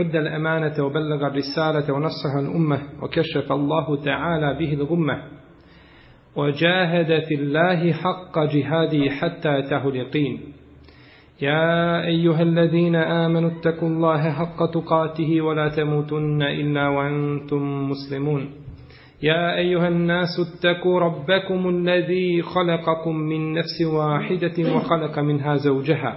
أدى الأمانة وبلغ الرسالة ونصح الأمة وكشف الله تعالى به الغمة وجاهد في الله حق جهاده حتى أتاه اليقين يا أيها الذين آمنوا اتقوا الله حق تقاته ولا تموتن إلا وأنتم مسلمون يا أيها الناس اتقوا ربكم الذي خلقكم من نفس واحدة وخلق منها زوجها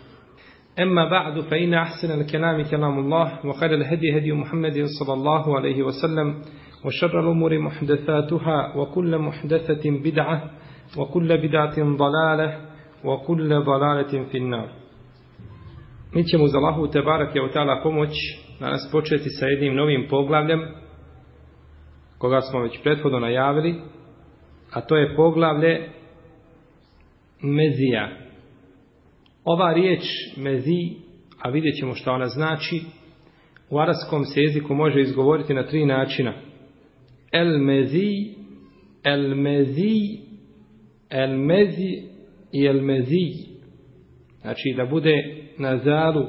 أما بعد فإن أحسن الكلام كلام الله وخير الهدي هدي محمد صلى الله عليه وسلم وشر الأمور محدثاتها وكل محدثة بدعة وكل بدعة ضلالة وكل ضلالة في النار Mi ćemo uz Allahu Tebarak i Avtala pomoć na nas početi sa jednim novim poglavljem koga smo već prethodno najavili a to je poglavlje Mezija Ova riječ mezi, a vidjet ćemo što ona znači, u arabskom se jeziku može izgovoriti na tri načina. El mezi, el mezi, el mezi i el mezi. Znači da bude na zaru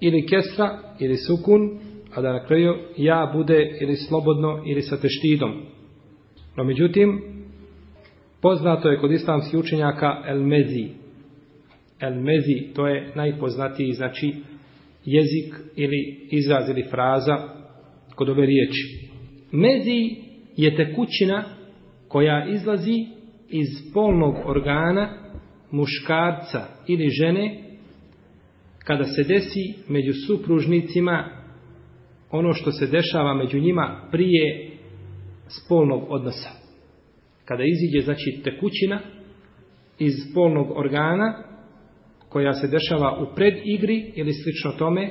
ili kesra ili sukun, a da na kraju ja bude ili slobodno ili sa teštidom. No međutim, poznato je kod islamskih učenjaka el mezi. El mezi, to je najpoznatiji, znači, jezik ili izraz ili fraza kod ove riječi. Mezi je tekućina koja izlazi iz polnog organa muškarca ili žene kada se desi među supružnicima ono što se dešava među njima prije spolnog odnosa. Kada iziđe, znači, tekućina iz spolnog organa koja se dešava u predigri ili slično tome,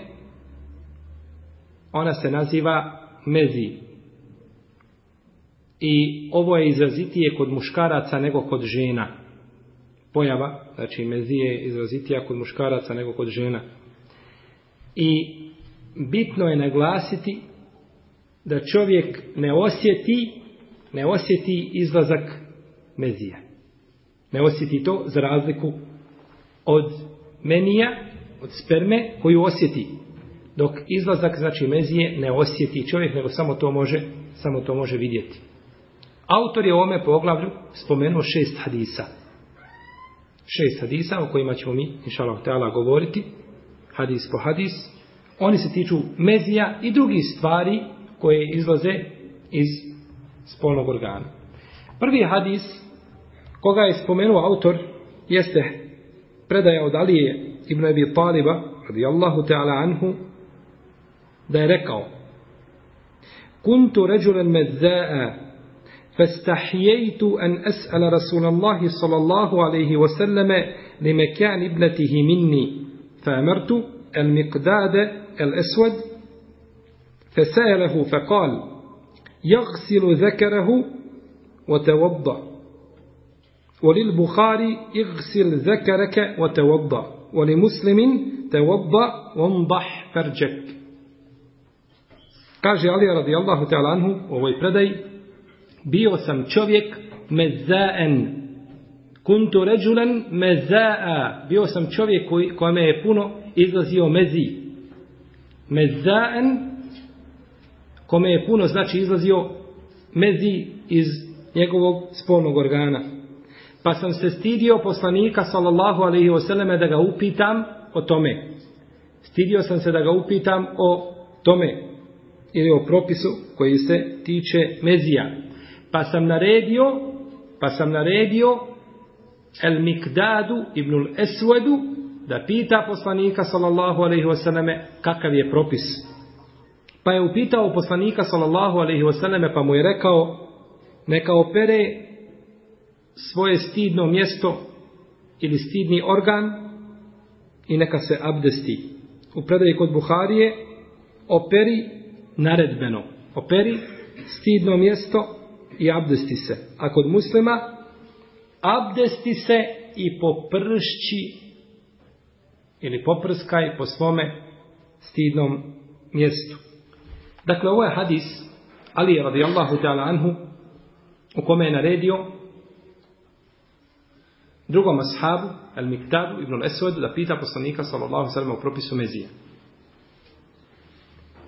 ona se naziva mezi. I ovo je izrazitije kod muškaraca nego kod žena. Pojava, znači mezi je izrazitija kod muškaraca nego kod žena. I bitno je naglasiti da čovjek ne osjeti, ne osjeti izlazak mezija. Ne osjeti to za razliku od žena menija, od sperme, koju osjeti. Dok izlazak, znači mezije, ne osjeti čovjek, nego samo to može, samo to može vidjeti. Autor je u ovome poglavlju spomenuo šest hadisa. Šest hadisa o kojima ćemo mi, inšalahu teala, govoriti. Hadis po hadis. Oni se tiču mezija i drugih stvari koje izlaze iz spolnog organa. Prvi hadis koga je spomenuo autor jeste predaja od Alije ibn Abi Taliba radijallahu ta'ala anhu da je rekao Kuntu ređulen mezza'a فاستحييت أن أسأل رسول الله صلى الله عليه وسلم لمكان ابنته مني فأمرت المقداد الأسود فسأله فقال يغسل ذكره وتوضأ وللبخاري اغسل ذكرك وتوضا ولمسلم توضا وانضح فرجك قال علي رضي الله تعالى عنه وهو يبردي bio sam čovjek mezaen kuntu ređulen mezaa bio sam čovjek koji, kome je puno izlazio mezi mezaen kome je puno znači izlazio mezi iz njegovog spolnog organa Pa sam se stidio poslanika sallallahu alaihi wasallame da ga upitam o tome. Stidio sam se da ga upitam o tome ili o propisu koji se tiče mezija. Pa sam naredio pa sam naredio El Mikdadu ibnul Eswedu da pita poslanika sallallahu alaihi wasallame kakav je propis. Pa je upitao poslanika sallallahu alaihi wasallame pa mu je rekao neka opere svoje stidno mjesto ili stidni organ i neka se abdesti. U predaji kod Buharije operi naredbeno. Operi stidno mjesto i abdesti se. A kod muslima abdesti se i popršći ili poprskaj po svome stidnom mjestu. Dakle, ovo je hadis Ali radijallahu ta'ala anhu u kome je naredio drugom ashabu, El Miktadu ibn Esvedu, da pita poslanika sallallahu sallam o propisu mezije.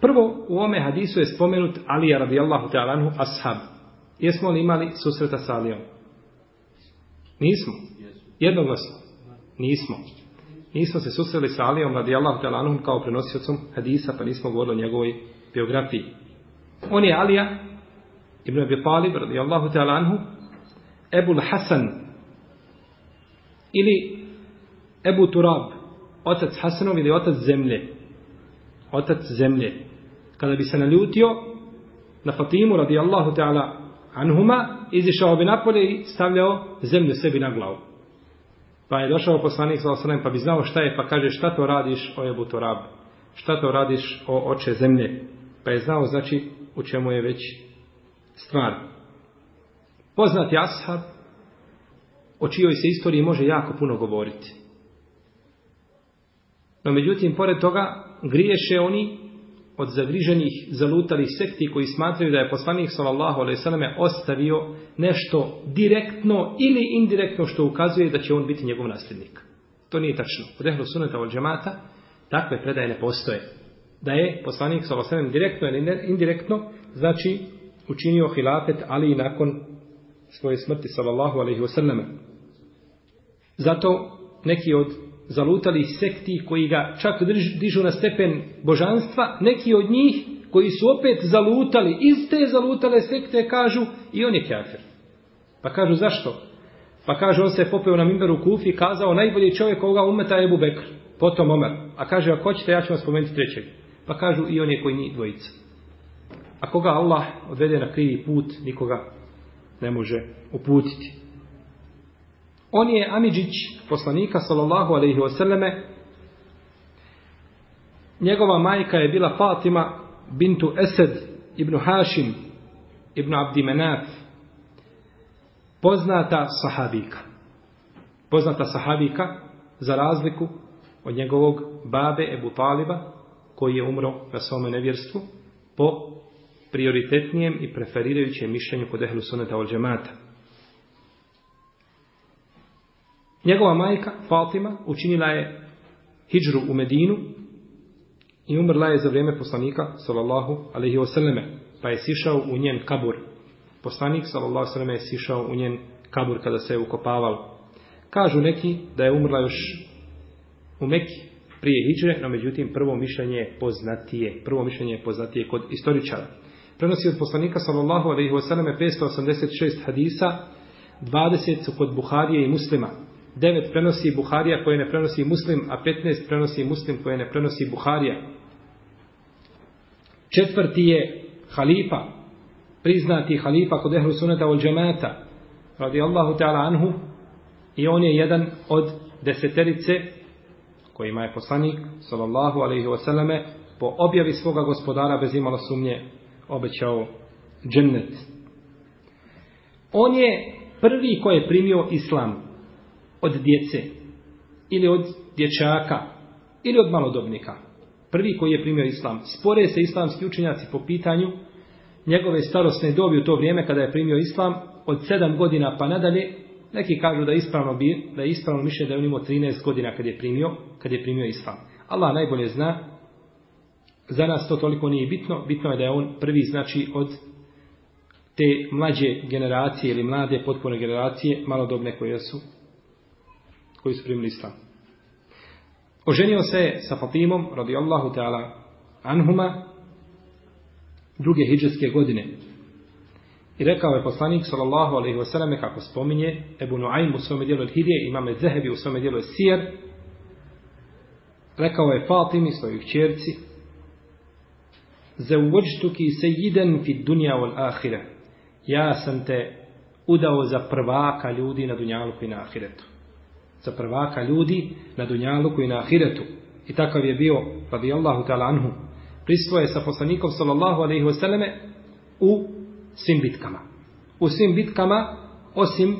Prvo, u ome hadisu je spomenut Alija radijallahu ta'alanhu ashab. Jesmo li imali susreta sa Alijom? Nismo. Jednoglasno. Nismo. Nismo se susreli sa Alijom radijallahu ta'alanhu kao prenosiocom hadisa, pa nismo govorili o njegovoj biografiji. On je Alija ibn Abi Talib radijallahu ta'alanhu Ebul Hasan ili Ebu Turab, otac Hasanov ili otac zemlje. Otac zemlje. Kada bi se naljutio na Fatimu radijallahu ta'ala anhuma, izišao bi napolje i stavljao zemlju sebi na glavu. Pa je došao poslanik sa osanem pa bi znao šta je, pa kaže šta to radiš o Ebu Turab, šta to radiš o oče zemlje. Pa je znao znači u čemu je već stvar. Poznat je ashab, o čijoj se istoriji može jako puno govoriti. No međutim, pored toga, griješe oni od zagriženih, zalutalih sekti koji smatraju da je poslanik sallallahu alaihi sallam ostavio nešto direktno ili indirektno što ukazuje da će on biti njegov nasljednik. To nije tačno. Od ehlu sunata od džemata takve predaje ne postoje. Da je poslanik sallallahu alaihi direktno ili indirektno, znači učinio hilafet, ali i nakon svoje smrti sallallahu alaihi wasallam. Zato neki od zalutali sekti koji ga čak dižu na stepen božanstva, neki od njih koji su opet zalutali, iz te zalutale sekte kažu i on je kafir. Pa kažu zašto? Pa kaže on se je popeo na mimberu Kufi i kazao najbolji čovjek ovoga umeta je Bubekr, potom Omer. A kaže ako hoćete ja ću vam spomenuti trećeg. Pa kažu i on je koji njih dvojica. A koga Allah odvede na krivi put, nikoga ne može uputiti. On je Amidžić, poslanika, sallallahu alaihi wasallame, njegova majka je bila Fatima bintu Esed ibn Hašim ibn Abdimenat, poznata sahabika. Poznata sahabika, za razliku od njegovog babe Ebu Taliba, koji je umro na svome nevjerstvu, po prioritetnijem i preferirajućem mišljenju kod ehlu sunata ol džemata. Njegova majka, Fatima, učinila je hijđru u Medinu i umrla je za vrijeme poslanika, sallallahu alaihi wasallam, pa je sišao u njen kabur. Poslanik, sallallahu alaihi wasallam, je sišao u njen kabur kada se je ukopavalo. Kažu neki da je umrla još u Mekiji prije hijđre, no međutim prvo mišljenje je poznatije, prvo mišljenje je poznatije kod istoričara prenosi od poslanika sallallahu alaihi wasallam 586 hadisa, 20 su kod Buharije i Muslima. 9 prenosi Buharija koje ne prenosi Muslim, a 15 prenosi Muslim koje ne prenosi Buharija. Četvrti je halifa, priznati halifa kod ehlu sunata ol džemata, radi Allahu ta'ala anhu, i on je jedan od deseterice kojima je poslanik, sallallahu alaihi wasallame, po objavi svoga gospodara bez imala sumnje obećao džennet. On je prvi ko je primio islam od djece ili od dječaka ili od malodobnika. Prvi koji je primio islam. Spore se islamski učenjaci po pitanju njegove starostne dobi u to vrijeme kada je primio islam od 7 godina pa nadalje. Neki kažu da je ispravno, bi, da je ispravno mišljenje da je on imao 13 godina kad je primio, kad je primio islam. Allah najbolje zna za nas to toliko nije bitno, bitno je da je on prvi znači od te mlađe generacije ili mlade potpune generacije, malodobne koje su koji su primili islam. Oženio se je sa Fatimom, radijallahu ta'ala, anhuma, druge hijđarske godine. I rekao je poslanik, sallallahu alaihi wasallam, kako spominje, Ebu Nuaym u svome dijelu Hidije, imame Zehebi u svome dijelu Sijer, rekao je Fatimi, svojih čerci, zauvođtuki se jiden fi dunja ol ahire. Ja sam te udao za prvaka ljudi na dunjaluku i na ahiretu. Za prvaka ljudi na dunjaluku i na ahiretu. I takav je bio, radi Allahu ta'ala anhu, prisvoje sa poslanikom sallallahu alaihi wasallame u svim bitkama. U svim bitkama, osim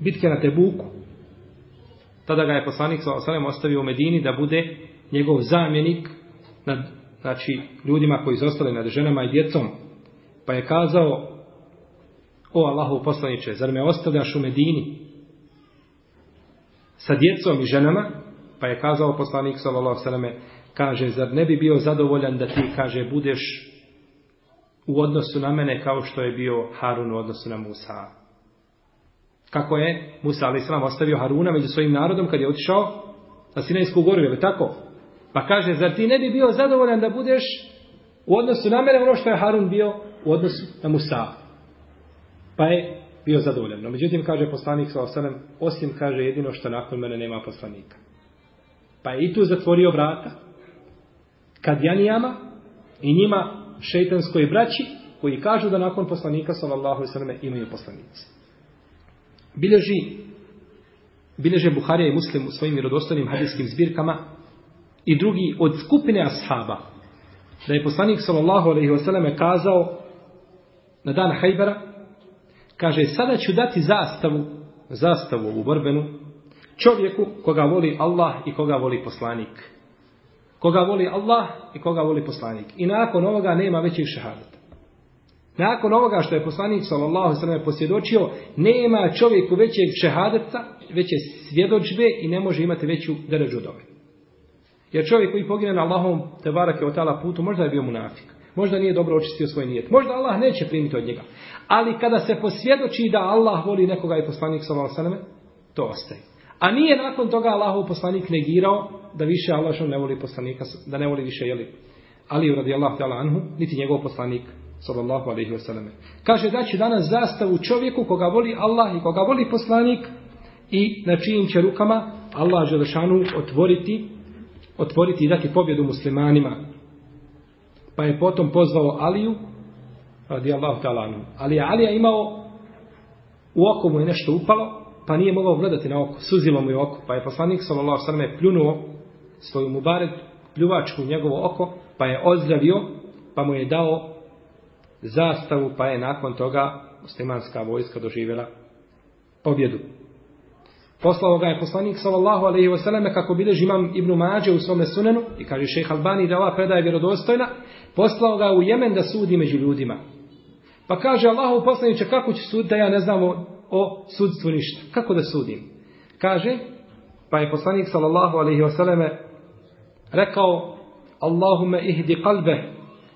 bitke na Tebuku, tada ga je poslanik sallallahu alaihi wasallam ostavio u Medini da bude njegov zamjenik na znači ljudima koji zostali nad ženama i djecom, pa je kazao, o Allahu poslaniče, zar me ostavljaš u Medini sa djecom i ženama? Pa je kazao poslanik sallallahu sallam, kaže, zar ne bi bio zadovoljan da ti, kaže, budeš u odnosu na mene kao što je bio Harun u odnosu na Musa. Kako je Musa alaih ostavio Haruna među svojim narodom kad je otišao na Sinajsku goru, je li tako? Pa kaže, zar ti ne bi bio zadovoljan da budeš u odnosu na mene ono što je Harun bio u odnosu na Musa? Pa je bio zadovoljan. No, međutim, kaže poslanik sa osanem, osim, kaže, jedino što nakon mene nema poslanika. Pa je i tu zatvorio vrata Kadjanijama i njima šeitanskoj braći koji kažu da nakon poslanika sallallahu alejhi ve selleme imaju poslanici. Bileži Bileže Buharija i Muslim u svojim rodostojnim hadijskim zbirkama i drugi od skupine ashaba. Da je poslanik sallallahu alaihi wasallam kazao na dan Hajbera, kaže, sada ću dati zastavu, zastavu u borbenu, čovjeku koga voli Allah i koga voli poslanik. Koga voli Allah i koga voli poslanik. I nakon ovoga nema većih šahadata. Nakon ovoga što je poslanik sallallahu alaihi wasallam posvjedočio, nema čovjeku većeg šahadata, veće svjedočbe i ne može imati veću deređu dobiti. Jer čovjek koji pogine na Allahom te barake od putu, možda je bio munafik. Možda nije dobro očistio svoj nijet. Možda Allah neće primiti od njega. Ali kada se posvjedoči da Allah voli nekoga i poslanik sallahu sallam, to ostaje. A nije nakon toga Allahov poslanik negirao da više Allah ne voli poslanika, da ne voli više jeli Ali radi Allah ta'ala anhu, niti njegov poslanik sallallahu alaihi wa sallam. Kaže da će danas zastavu čovjeku koga voli Allah i koga voli poslanik i na čijim će rukama Allah želešanu otvoriti otvoriti i dati pobjedu muslimanima. Pa je potom pozvao Aliju, radijallahu talanu. Ali je Alija imao, u oko mu je nešto upalo, pa nije mogao gledati na oko, suzilo mu je oko. Pa je poslanik, sallallahu sallam, je pljunuo svoju mubaret, pljuvačku u njegovo oko, pa je ozdravio, pa mu je dao zastavu, pa je nakon toga muslimanska vojska doživjela pobjedu. Poslao ga je poslanik sallallahu alejhi ve selleme kako bileži imam Ibn Mađe u svom sunenu i kaže Šejh Albani da ova predaja je vjerodostojna, poslao ga u Jemen da sudi među ljudima. Pa kaže Allahu poslanice kako će sud da ja ne znam o, o sudstvu ništa. Kako da sudim? Kaže pa je poslanik sallallahu alejhi ve selleme rekao Allahumma ihdi qalbe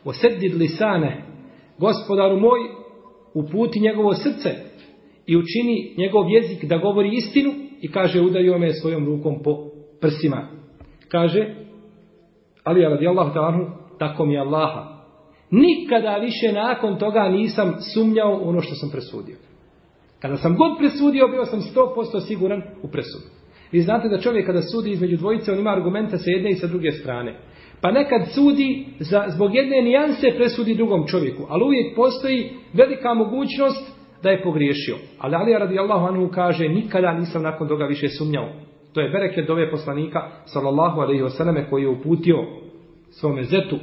wa saddid lisane. Gospodaru moj, uputi njegovo srce i učini njegov jezik da govori istinu i kaže udario me svojom rukom po prsima. Kaže, ali radi Allahu ta'anhu, tako mi Allaha. Nikada više nakon toga nisam sumnjao ono što sam presudio. Kada sam god presudio, bio sam 100% siguran u presudu. Vi znate da čovjek kada sudi između dvojice, on ima argumenta sa jedne i sa druge strane. Pa nekad sudi, za, zbog jedne nijanse presudi drugom čovjeku, ali uvijek postoji velika mogućnost da je pogriješio. Ali Alija radijallahu anhu kaže, nikada nisam nakon toga više sumnjao. To je bereket dove poslanika, sallallahu alaihi wasallame, koji je uputio svome zetu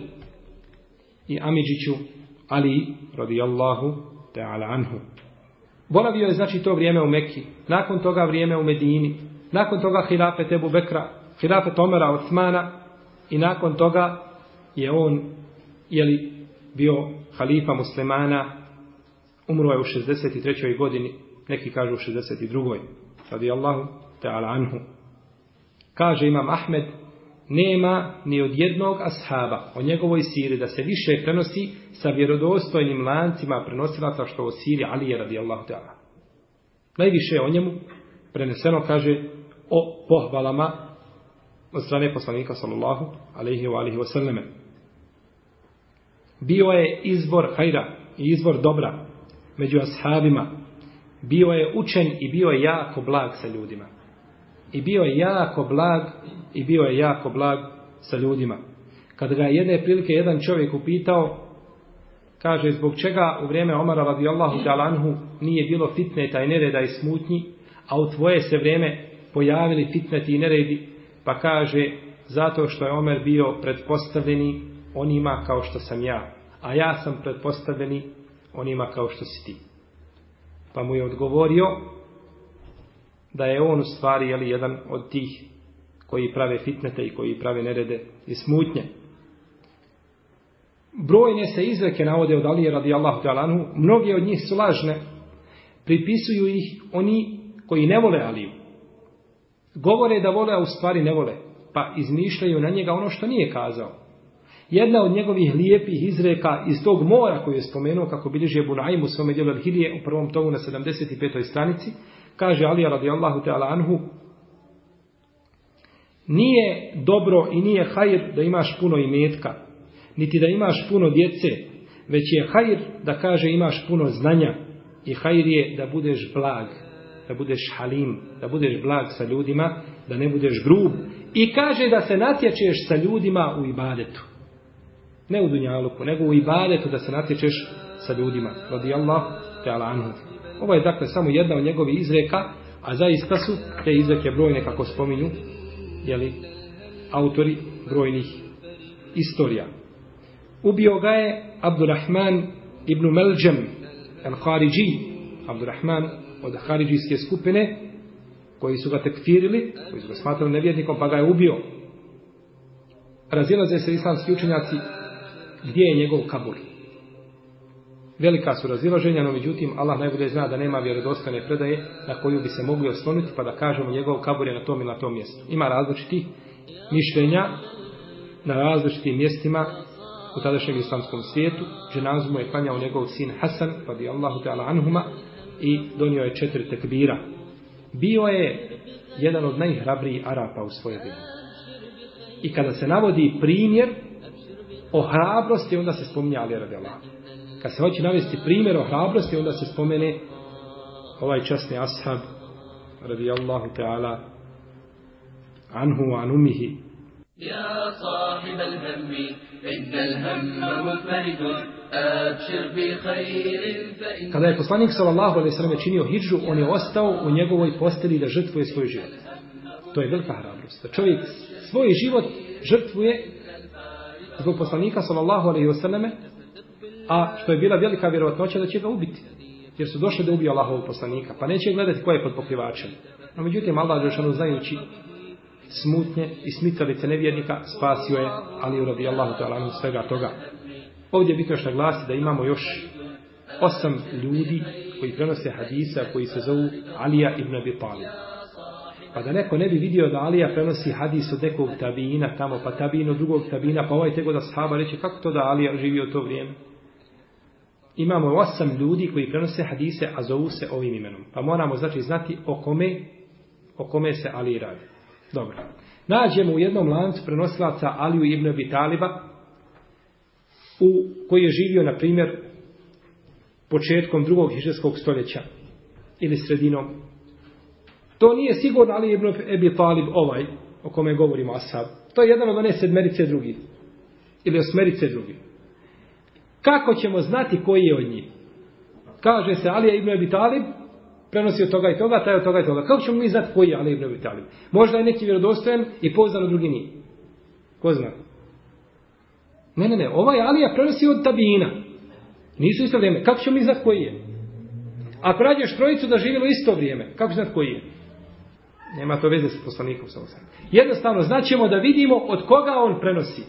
i Amidžiću, Ali radijallahu ta'ala anhu. Boravio je znači to vrijeme u Mekki, nakon toga vrijeme u Medini, nakon toga hilafe Tebu Bekra, hilafe Tomera Osmana i nakon toga je on jeli, bio halifa muslimana umro je u 63. godini, neki kažu u 62. radijallahu ta'ala anhu. Kaže imam Ahmed, nema ni od jednog ashaba o njegovoj siri da se više prenosi sa vjerodostojnim lancima prenosilaca što o siri Ali je radijallahu ta'ala. Najviše je o njemu preneseno, kaže, o pohvalama od strane poslanika sallallahu alaihi wa alaihi wa sallame. Bio je izbor hajra i izbor dobra među ashabima. Bio je učen i bio je jako blag sa ljudima. I bio je jako blag i bio je jako blag sa ljudima. Kad ga jedne prilike jedan čovjek upitao, kaže zbog čega u vrijeme Omara radijallahu talanhu nije bilo fitne taj nereda i smutnji, a u tvoje se vrijeme pojavili fitneti i neredi, pa kaže zato što je Omer bio pretpostavljeni onima kao što sam ja, a ja sam pretpostavljeni onima kao što si ti. Pa mu je odgovorio da je on u stvari jeli, jedan od tih koji prave fitnete i koji prave nerede i smutnje. Brojne se izreke navode od Alije radijallahu talanu, mnoge od njih su lažne, pripisuju ih oni koji ne vole Aliju. Govore da vole, a u stvari ne vole, pa izmišljaju na njega ono što nije kazao. Jedna od njegovih lijepih izreka iz tog mora koju je spomenuo, kako bilježi Ebu Naim u svome djelu Al-Hilije u prvom tomu na 75. stranici, kaže Ali radijallahu ta'ala anhu, nije dobro i nije hajr da imaš puno imetka, niti da imaš puno djece, već je hajr da kaže imaš puno znanja i hajr je da budeš blag, da budeš halim, da budeš blag sa ljudima, da ne budeš grub i kaže da se natječeš sa ljudima u ibadetu ne u dunjaluku, nego u ibadetu da se natječeš sa ljudima, radijallahu ta'ala anhu. Ovo je dakle samo jedna od njegovi izreka, a zaista su te izreke brojne, kako spominju, jeli, autori brojnih istorija. Ubio ga je Abdurrahman ibn Melđem, Al-Khariđi, Abdurrahman od Haridžijske skupine, koji su ga tekfirili, koji su ga smatrali nevjernikom, pa ga je ubio. Razilaze se islamski učenjaci gdje je njegov kabur. Velika su razilaženja, no međutim Allah najbolje zna da nema vjerodostane predaje na koju bi se mogli osloniti pa da kažemo njegov kabur je na tom i na tom mjestu. Ima različitih mišljenja na različitim mjestima u tadašnjem islamskom svijetu. Ženazu mu je klanjao njegov sin Hasan, radi pa Allahu te anhuma, i donio je četiri tekbira. Bio je jedan od najhrabrijih Arapa u svojoj vjeri. I kada se navodi primjer o hrabrosti, onda se spominje Ali radijallahu anhu. Kad se hoće navesti primjer o hrabrosti, onda se spomene ovaj časni ashab radijallahu ta'ala anhu wa anumihi. Ja sahib al hammi, inna al hamma mutmaridu, abšir bi khairin fa inna... Kada je poslanik sallallahu alaihi sallam činio hijđu, on je ostao u njegovoj posteli da žrtvuje svoj život. To je velika hrabrost. Da čovjek svoj život žrtvuje zbog poslanika sallallahu alaihi wasallame, a što je bila velika vjerovatnoća da će ga ubiti. Jer su došli da ubiju Allahovog poslanika, pa neće gledati ko je pod pokrivačem. No međutim, Allah je ono znajući smutnje i smitalice nevjernika, spasio je Ali radi Allahu ta'ala svega toga. Ovdje je bitno što glasi da imamo još osam ljudi koji prenose hadisa koji se zovu Alija ibn Abi Talib. Pa da neko ne bi vidio da Alija prenosi hadis od nekog tabina tamo, pa tabino drugog tabina, pa ovaj tego da sahaba reći kako to da Alija živi u to vrijeme. Imamo osam ljudi koji prenose hadise, a zovu se ovim imenom. Pa moramo znači znati o kome, o kome se Ali radi. Dobro. Nađemo u jednom lancu prenosilaca Aliju ibn Abi Taliba, u, koji je živio, na primjer, početkom drugog hiženskog stoljeća ili sredinom To nije sigurno Ali ibn Ebi Talib ovaj, o kome govorimo Asab. To je jedan od one sedmerice drugi. Ili osmerice drugi. Kako ćemo znati koji je od njih? Kaže se Ali ibn Ebi Talib, prenosi od toga i toga, taj od toga i toga. Kako ćemo mi znati koji je Ali ibn Ebi Talib? Možda je neki vjerodostojen i poznan od drugi nije. Ko zna? Ne, ne, ne, ovaj Alija prenosi od Tabina. Nisu isto vrijeme. Kako ćemo mi znati koji je? Ako rađeš trojicu da živjelo isto vrijeme, kako znat koji je? Nema to veze s poslanikom sa osam. Jednostavno, znaćemo da vidimo od koga on prenosi.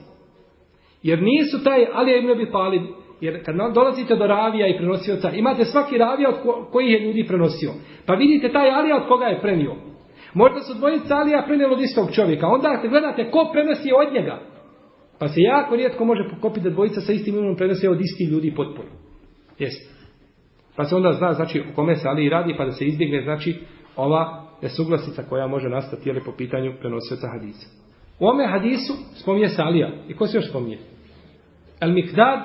Jer nisu taj Ali ibn Abi Talib, jer kad dolazite do ravija i prenosioca, imate svaki ravija od kojih je ljudi prenosio. Pa vidite taj Ali od koga je prenio. Možda su dvojica Alija prenijeli od istog čovjeka. Onda gledate ko prenosi od njega. Pa se jako rijetko može pokopiti da dvojica sa istim imenom prenose od istih ljudi potporu. Jeste. Pa se onda zna, znači, o kome se Ali radi, pa da se izbjegne, znači, ova nesuglasica koja može nastati ili po pitanju prenosioca hadisa. U ome hadisu spominje se Alija. I ko se još spominje? El Mikdad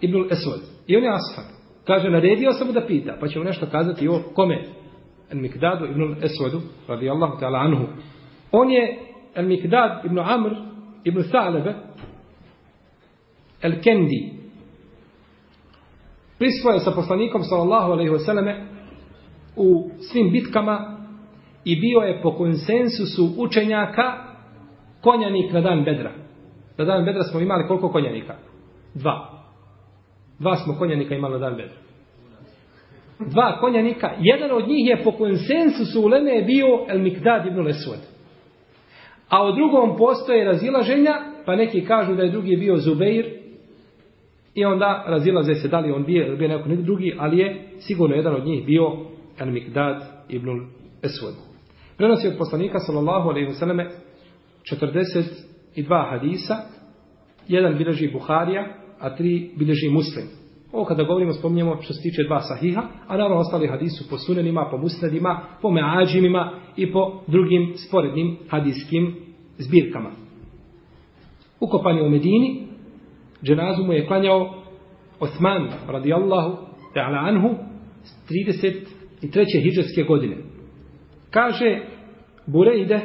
ibn Esod. I on je Asfar. Kaže, naredio sam mu da pita, pa će mu nešto kazati o kome? El Mikdadu ibn Esodu, radijallahu ta'ala anhu. On je El Mikdad ibn Amr ibn Salebe, El Kendi. Prisvojao sa poslanikom, sallallahu alaihi wasallame, u svim bitkama i bio je po konsensusu učenjaka konjanik na dan bedra. Na dan bedra smo imali koliko konjanika? Dva. Dva smo konjanika imali na dan bedra. Dva konjanika. Jedan od njih je po konsensusu u Leme bio El Mikdad ibn Lesud. A u drugom postoje razilaženja, pa neki kažu da je drugi bio Zubeir, i onda razilaze se da li on bio, bio neko drugi, ali je sigurno jedan od njih bio El Mikdad ibn Lesud. Prenosi od poslanika sallallahu alejhi ve selleme 42 hadisa, jedan bilježi Buharija, a tri bilježi Muslim. O kada govorimo spomnjemo što se tiče dva sahiha, a naravno ostali hadisi po sunenima, po musnedima, po meađimima i po drugim sporednim hadiskim zbirkama. Ukopan je u Medini, dženazu mu je klanjao Osman radijallahu ta'ala anhu 33. hiđarske godine. Kaže Bureide,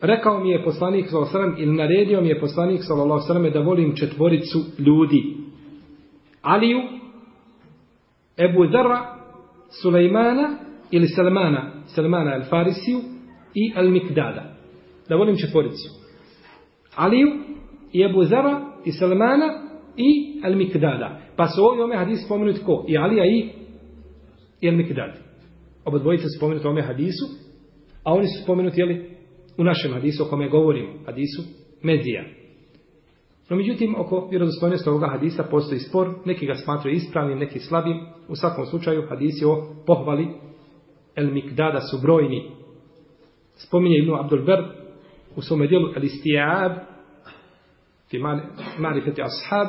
rekao mi je poslanik sa Osram ili naredio mi je poslanik sa Osram da volim četvoricu ljudi. Aliju, Ebu Zara, Sulejmana ili Salmana, Salmana El Farisiju i El Mikdada. Da volim četvoricu. Aliju, i Ebu Zara, i Salmana i El Mikdada. Pa su ovdje ome hadis spomenuti ko? I Alija i, i El Mikdada. Oba dvojica spomenuti ome hadisu A oni su spomenuti, jeli, u našem hadisu o kome govorimo, hadisu medija. No, međutim, oko vjerozostojnosti ovoga hadisa postoji spor, neki ga smatruje ispravnim, neki slabim. U svakom slučaju, hadisi o pohvali El Mikdada su brojni. Spominje Ibnu Abdul Ber u svome dijelu El Istijab, Fimali Marifeti Ashab,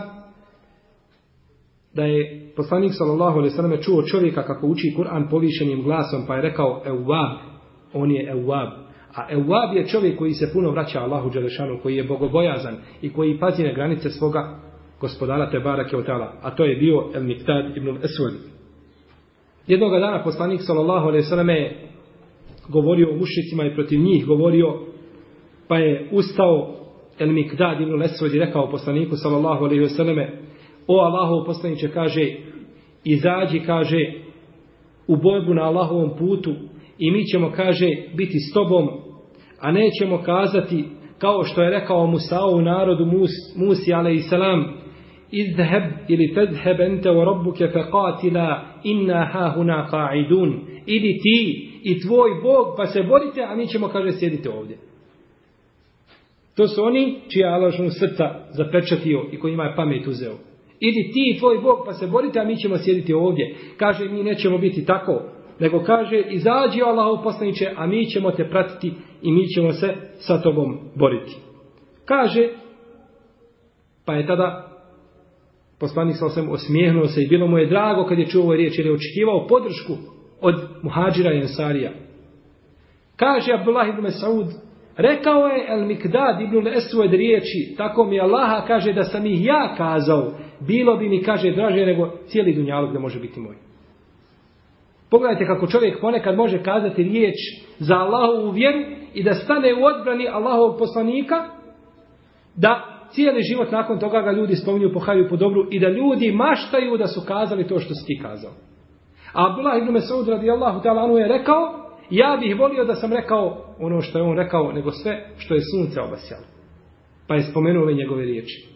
da je poslanik sallallahu alaihi sallam čuo čovjeka kako uči Kur'an povišenim glasom pa je rekao Evvab on je Ewab. A Ewab je čovjek koji se puno vraća Allahu Đelešanu, koji je bogobojazan i koji pazi na granice svoga gospodara Tebara Keotala. A to je bio El Miktad ibn Eswad. Jednoga dana poslanik sallallahu alaihi sallam je govorio mušnicima i protiv njih govorio pa je ustao El Miktad ibn Eswad i rekao poslaniku sallallahu alaihi sallam o Allahu poslaniće kaže izađi kaže u bojbu na Allahovom putu i mi ćemo, kaže, biti s tobom, a nećemo kazati, kao što je rekao Musa u narodu Musi, ale i salam, izheb ili tedheb ente u robuke fe qatila inna hahuna qa'idun, idi ti i tvoj Bog, pa se borite, a mi ćemo, kaže, sjedite ovdje. To su oni čija je Allah srca zapečatio i koji ima pamet uzeo. Idi ti i tvoj Bog pa se borite, a mi ćemo sjediti ovdje. Kaže, mi nećemo biti tako nego kaže izađi Allahu poslaniče, a mi ćemo te pratiti i mi ćemo se sa tobom boriti. Kaže, pa je tada poslanik sa osam osmijehnuo se i bilo mu je drago kad je čuo ovoj riječ, jer je očekivao podršku od muhađira i ensarija. Kaže Abdullah ibn Saud, rekao je El Mikdad ibn Esved riječi, tako mi Allaha kaže da sam ih ja kazao, bilo bi mi, kaže, draže nego cijeli dunjalog da može biti moj. Pogledajte kako čovjek ponekad može kazati riječ za Allahovu vjeru i da stane u odbrani Allahovog poslanika, da cijeli život nakon toga ga ljudi spominju, pohavaju po dobru i da ljudi maštaju da su kazali to što si ti kazao. A Abdullah ibn Mesud radijallahu ta'ala je rekao, ja bih volio da sam rekao ono što je on rekao, nego sve što je sunce obasjalo. Pa je spomenuo ove njegove riječi.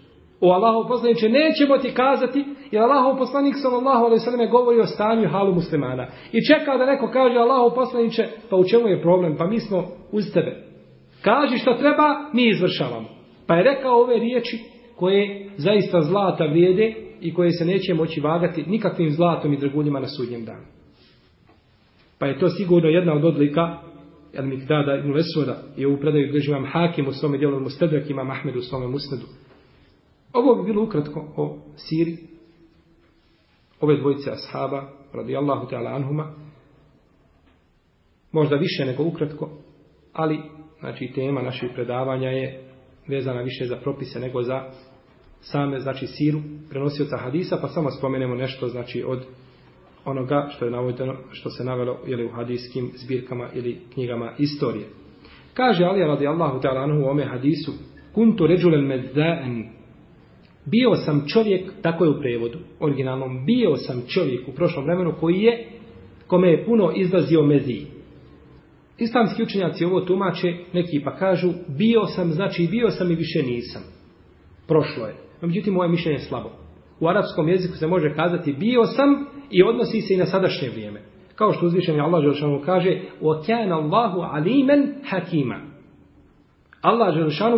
O Allahov poslaniče, nećemo ti kazati Jer Allahov poslanik sallallahu alejhi ve selleme govori o stanju halu muslimana. I čeka da neko kaže Allahov poslanice, pa u čemu je problem? Pa mi smo uz tebe. Kaži što treba, mi izvršavamo. Pa je rekao ove riječi koje zaista zlata vrijede i koje se neće moći vagati nikakvim zlatom i draguljima na sudnjem danu. Pa je to sigurno jedna od odlika jer mi da da ibn Vesura je u predaju gdje imam hakim u svome djelovnom stedrak imam Ahmed u svome musnedu. Ovo bi bilo ukratko o Siriji ove dvojice ashaba, radijallahu ta'ala anhuma, možda više nego ukratko, ali znači, tema naših predavanja je vezana više za propise nego za same, znači siru, prenosioca hadisa, pa samo spomenemo nešto, znači od onoga što je navodeno, što se navelo ili u hadijskim zbirkama ili knjigama istorije. Kaže Ali radijallahu ta'ala anhu u ome hadisu, kuntu ređulen medzaen, Bio sam čovjek, tako je u prevodu, originalnom, bio sam čovjek u prošlom vremenu koji je, kome je puno izlazio meziji. Islamski učenjaci ovo tumače, neki pa kažu, bio sam, znači bio sam i više nisam. Prošlo je. No, međutim, moje mišljenje je slabo. U arapskom jeziku se može kazati bio sam i odnosi se i na sadašnje vrijeme. Kao što uzvišen je Allah Želšanu kaže, o kjana Allahu alimen hakima. Allah Želšanu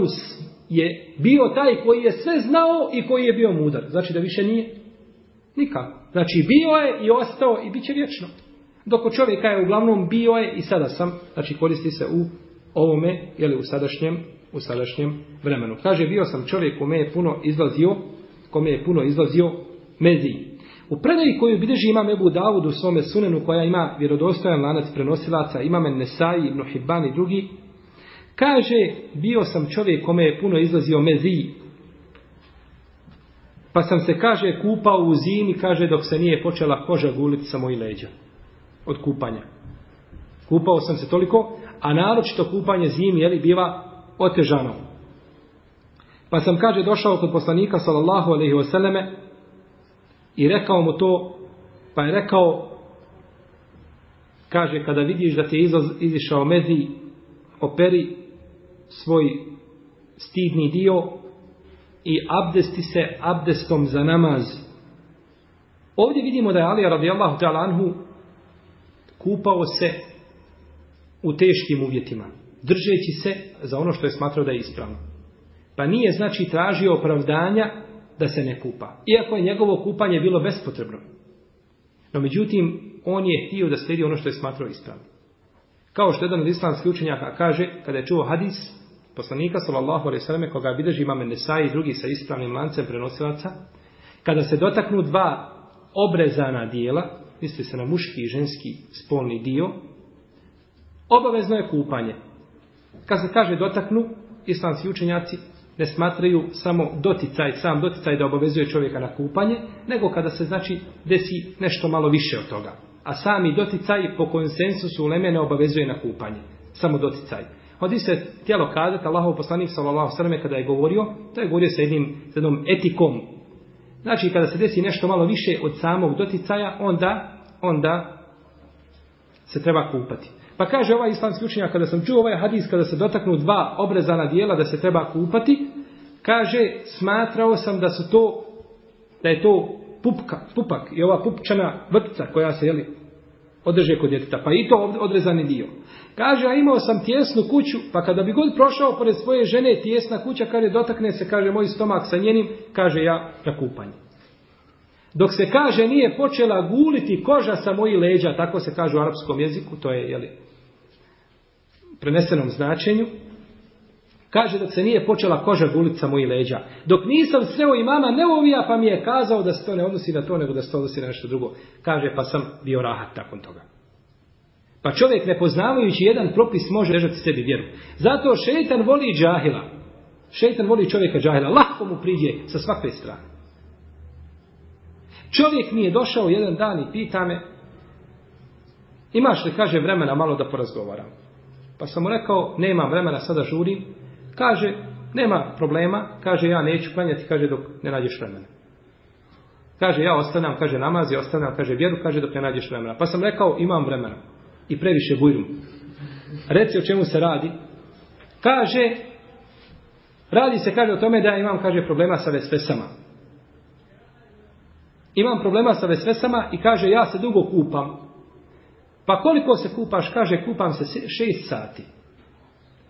je bio taj koji je sve znao i koji je bio mudar. Znači da više nije nikako. Znači bio je i ostao i bit će vječno. Dok u čovjeka je uglavnom bio je i sada sam, znači koristi se u ovome, jeli u sadašnjem, u sadašnjem vremenu. Kaže, bio sam čovjek kome je puno izlazio, kome je puno izlazio mezi. U predaji koju bideži imam Ebu Davud u svome sunenu koja ima vjerodostojan lanac prenosilaca, imam Nesaj, Ibn Hibban i drugi, Kaže, bio sam čovjek kome je puno izlazio meziji. Pa sam se, kaže, kupao u zimi, kaže, dok se nije počela koža guliti sa moj leđa. Od kupanja. Kupao sam se toliko, a naročito kupanje zimi, jeli, biva otežano. Pa sam, kaže, došao kod poslanika, sallallahu alaihi wasallame, i rekao mu to, pa je rekao, kaže, kada vidiš da ti je izlaz, izišao meziji, operi svoj stidni dio i abdesti se abdestom za namaz. Ovdje vidimo da je Ali radijallahu ta'ala anhu kupao se u teškim uvjetima, držeći se za ono što je smatrao da je ispravno. Pa nije znači tražio opravdanja da se ne kupa. Iako je njegovo kupanje bilo bespotrebno. No međutim, on je htio da slijedi ono što je smatrao ispravno. Kao što jedan od islamskih učenjaka kaže, kada je čuo hadis, poslanika sallallahu alejhi ve selleme koga bideži imam Nesai i drugi sa ispravnim lancem prenosilaca kada se dotaknu dva obrezana dijela misli se na muški i ženski spolni dio obavezno je kupanje kad se kaže dotaknu islamski učenjaci ne smatraju samo doticaj, sam doticaj da obavezuje čovjeka na kupanje, nego kada se znači desi nešto malo više od toga. A sami doticaj po konsensusu u Leme ne obavezuje na kupanje. Samo doticaj. Hodi se tijelo kazati, Allahov poslanik sallallahu sallam kada je govorio, to je govorio sa jednim, sa jednom etikom. Znači, kada se desi nešto malo više od samog doticaja, onda, onda se treba kupati. Pa kaže ovaj islamski učenjak, kada sam čuo ovaj hadis, kada se dotaknu dva obrezana dijela da se treba kupati, kaže, smatrao sam da su to, da je to pupka, pupak i ova pupčana vrtca koja se, jeli, održe kod djeteta, pa i to odrezani dio. Kaže, a imao sam tjesnu kuću, pa kada bi god prošao pored svoje žene tjesna kuća, kaže, dotakne se, kaže, moj stomak sa njenim, kaže, ja na kupanje. Dok se kaže, nije počela guliti koža sa moji leđa, tako se kaže u arapskom jeziku, to je, jeli, prenesenom značenju, Kaže dok se nije počela koža gulica mojih leđa. Dok nisam sreo imama neovija pa mi je kazao da se to ne odnosi na to nego da se to odnosi na nešto drugo. Kaže pa sam bio rahat nakon toga. Pa čovjek nepoznavajući jedan propis može režati sebi vjeru. Zato šeitan voli džahila. Šeitan voli čovjeka džahila. Lahko mu priđe sa svakve strane. Čovjek mi je došao jedan dan i pita me imaš li, kaže, vremena malo da porazgovaram. Pa sam mu rekao, nemam vremena, sada žurim. Kaže, nema problema, kaže, ja neću klanjati, kaže, dok ne nađeš vremena. Kaže, ja ostanem, kaže, namazi, ostanem, kaže, vjeru, kaže, dok ne nađeš vremena. Pa sam rekao, imam vremena. I previše bujrum. Reci o čemu se radi. Kaže, radi se, kaže, o tome da ja imam, kaže, problema sa vesvesama. Imam problema sa vesvesama i kaže, ja se dugo kupam. Pa koliko se kupaš? Kaže, kupam se 6 sati.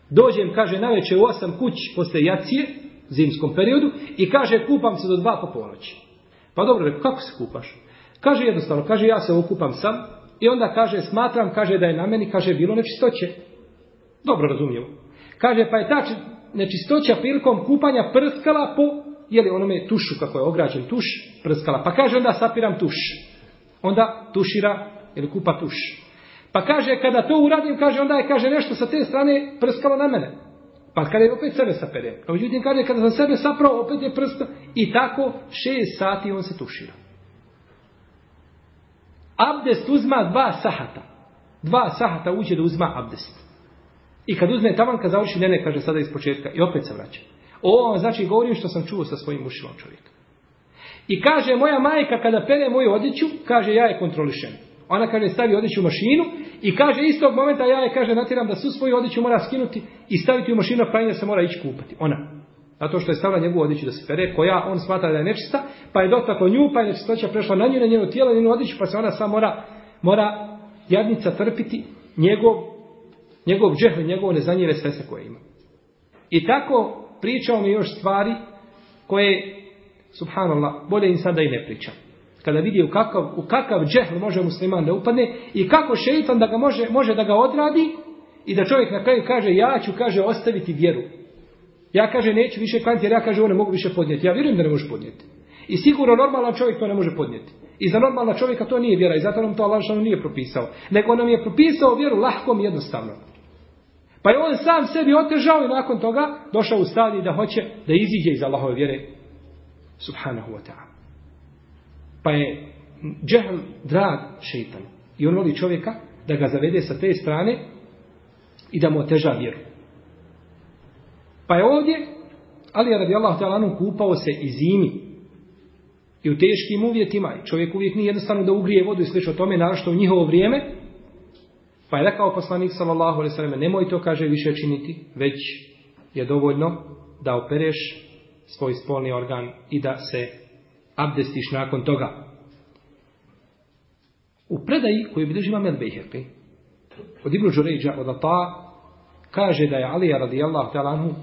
Dođem, kaže, na večer u osam kući posle jacije, zimskom periodu, i kaže, kupam se do dva po ponoći. Pa dobro, reko, kako se kupaš? Kaže jednostavno, kaže, ja se okupam sam, i onda kaže, smatram, kaže, da je na meni, kaže, bilo nečistoće. Dobro, razumijem. Kaže, pa je ta nečistoća prilikom kupanja prskala po, je li onome tušu, kako je ograđen tuš, prskala. Pa kaže, onda sapiram tuš. Onda tušira, ili kupa tuš. Pa kaže, kada to uradim, kaže, onda je, kaže, nešto sa te strane prskalo na mene. Pa kada je opet sebe sapere. Pa međutim, kaže, kada sam sebe saprao, opet je prsto. I tako šest sati on se tušira. Abdest uzma dva sahata. Dva sahata uđe da uzma abdest. I kad uzme tavan, kad završi, ne, ne, kaže sada iz početka. I opet se vraća. Ovo vam znači govorim što sam čuo sa svojim ušilom čovjeka. I kaže, moja majka kada pere moju odjeću, kaže, ja je kontrolišen. Ona kaže stavi odjeću u mašinu i kaže istog momenta ja je kaže natiram da su svoju odjeću mora skinuti i staviti u mašinu pranje se mora ići kupati. Ona. Zato što je stavila njegovu odjeću da se pere, koja on smatra da je nečista, pa je dotakao nju, pa je nečistoća prešla na nju, na njenu tijelo, na njenu odjeću, pa se ona sva mora, mora jadnica trpiti njegov, njegov džehl, njegov nezanjive svese koje ima. I tako pričao mi još stvari koje, subhanallah, bolje im sada i ne pričam kada vidi u kakav, u kakav džehl može musliman da upadne i kako šeitan da ga može, može da ga odradi i da čovjek na kraju kaže ja ću kaže ostaviti vjeru. Ja kaže neću više klanjati jer ja kaže ovo ne mogu više podnijeti. Ja vjerujem da ne možeš podnijeti. I sigurno normalan čovjek to ne može podnijeti. I za normalna čovjeka to nije vjera i zato nam to Allah nije propisao. Nego nam je propisao vjeru lahkom i jednostavno. Pa je on sam sebi otežao i nakon toga došao u stadi da hoće da iziđe iz Allahove vjere. Subhanahu wa ta'ala. Pa je džehl drag šeitan. I on voli čovjeka da ga zavede sa te strane i da mu oteža vjeru. Pa je ovdje, ali je radi Allah talanu kupao se i zimi. I u teškim uvjetima. Čovjek uvijek nije jednostavno da ugrije vodu i sliče o tome, našto u njihovo vrijeme. Pa je rekao poslanik sallallahu alaihi sallam, nemoj to, kaže, više činiti, već je dovoljno da opereš svoj spolni organ i da se abdestiš nakon toga. U predaji koju bilježi imam El Bejherpe, od Ibnu Đuređa, od Ata, kaže da je Ali, radijallahu talanu,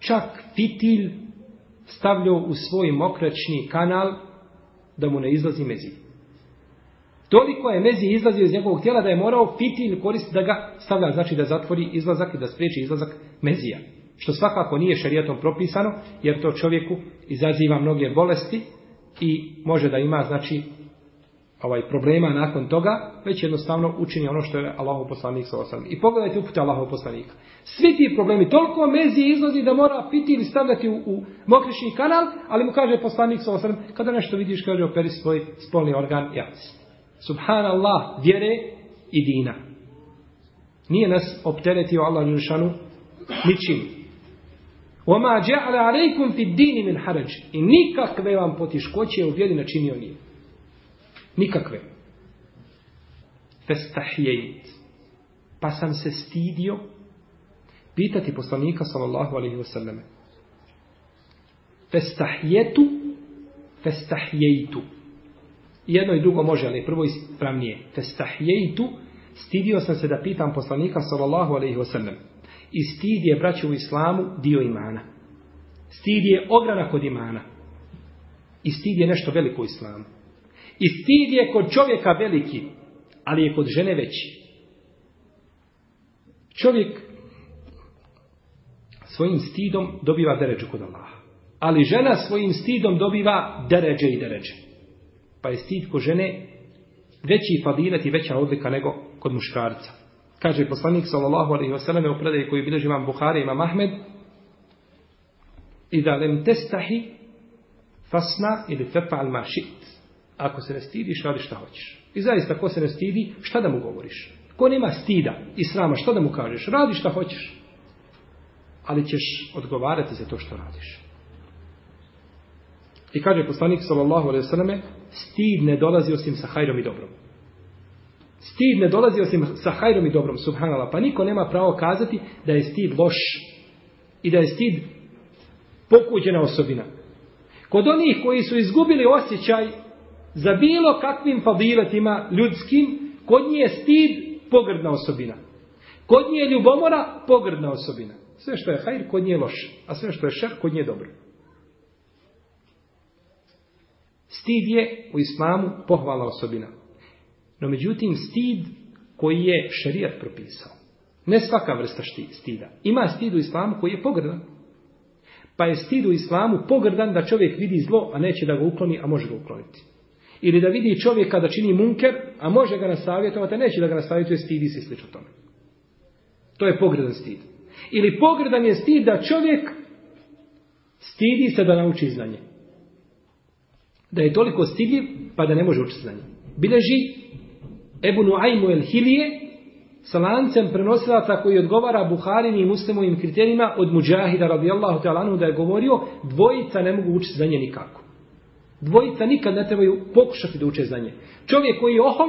čak fitil stavljao u svoj mokračni kanal da mu ne izlazi mezi. Toliko je mezi izlazio iz njegovog tijela da je morao fitil koristiti da ga stavlja, znači da zatvori izlazak i da spriječi izlazak mezija. Što svakako nije šarijatom propisano, jer to čovjeku izaziva mnoge bolesti, i može da ima znači ovaj problema nakon toga, već jednostavno učini ono što je Allahov poslanik sa osam. I pogledajte uput Allahov poslanika. Svi ti problemi, toliko mezi izlazi da mora piti ili stavljati u, u mokrišni kanal, ali mu kaže poslanik sa osam, kada nešto vidiš, kaže operi svoj spolni organ, jaci. Subhanallah, vjere i dina. Nije nas opteretio Allah Jušanu ničim. وَمَا جَعْلَ عَلَيْكُمْ فِي الدِّينِ مِنْ حَرَجِ I nikakve vam potiškoće u vjeri načinio nije. Nikakve. فَسْتَحْيَيْتْ Pa sam se stidio pitati poslanika sallallahu alaihi wa sallame. فَسْتَحْيَتُ فَسْتَحْيَيْتُ Jedno i drugo može, ali prvo ispravnije. فَسْتَحْيَيْتُ Stidio sam se da pitam poslanika sallallahu alaihi wa sallame. I stid je, braće u islamu, dio imana. Stid je ograna kod imana. I stid je nešto veliko u islamu. I stid je kod čovjeka veliki, ali je kod žene veći. Čovjek svojim stidom dobiva deređu kod Allaha. Ali žena svojim stidom dobiva deređe i deređe. Pa je stid kod žene veći fadilet i veća odlika nego kod muškarca. Kaže poslanik sallallahu alejhi ve selleme u predaji koju bilježi imam Buhari ima Mahmed i da lem testahi fasna ili tefa'al ma shit. Ako se ne stidiš, radi šta hoćeš. I zaista, ko se ne stidi, šta da mu govoriš? Ko nema stida i srama, šta da mu kažeš? Radi šta hoćeš. Ali ćeš odgovarati za to što radiš. I kaže poslanik sallallahu alejhi ve selleme, stid ne dolazi osim sa hajrom i dobrom. Stid ne dolazi osim sa hajrom i dobrom, subhanala. Pa niko nema pravo kazati da je stid loš i da je stid pokuđena osobina. Kod onih koji su izgubili osjećaj za bilo kakvim fadiletima ljudskim, kod nje je stid pogrdna osobina. Kod nje je ljubomora pogrdna osobina. Sve što je hajr, kod nje je loš. A sve što je šer, kod nje je dobro. Stid je u islamu pohvala osobina. No međutim, stid koji je šarijat propisao. Ne svaka vrsta šti, stida. Ima stid u islamu koji je pogrdan. Pa je stid u islamu pogrdan da čovjek vidi zlo, a neće da ga ukloni, a može ga ukloniti. Ili da vidi čovjeka da čini munker, a može ga nasavjetovati, a neće da ga nasavjetuje, stidi se slično tome. To je pogrdan stid. Ili pogrdan je stid da čovjek stidi se da nauči znanje. Da je toliko stidljiv, pa da ne može učiti znanje. Bileži Ebu Nuaymu el Hilije sa lancem prenosilata koji odgovara Buharim i Muslimovim kriterijima od Mujahida radijallahu ta'ala da je govorio dvojica ne mogu učiti za nje nikako. Dvojica nikad ne trebaju pokušati da uče za nje. Čovjek koji je ohol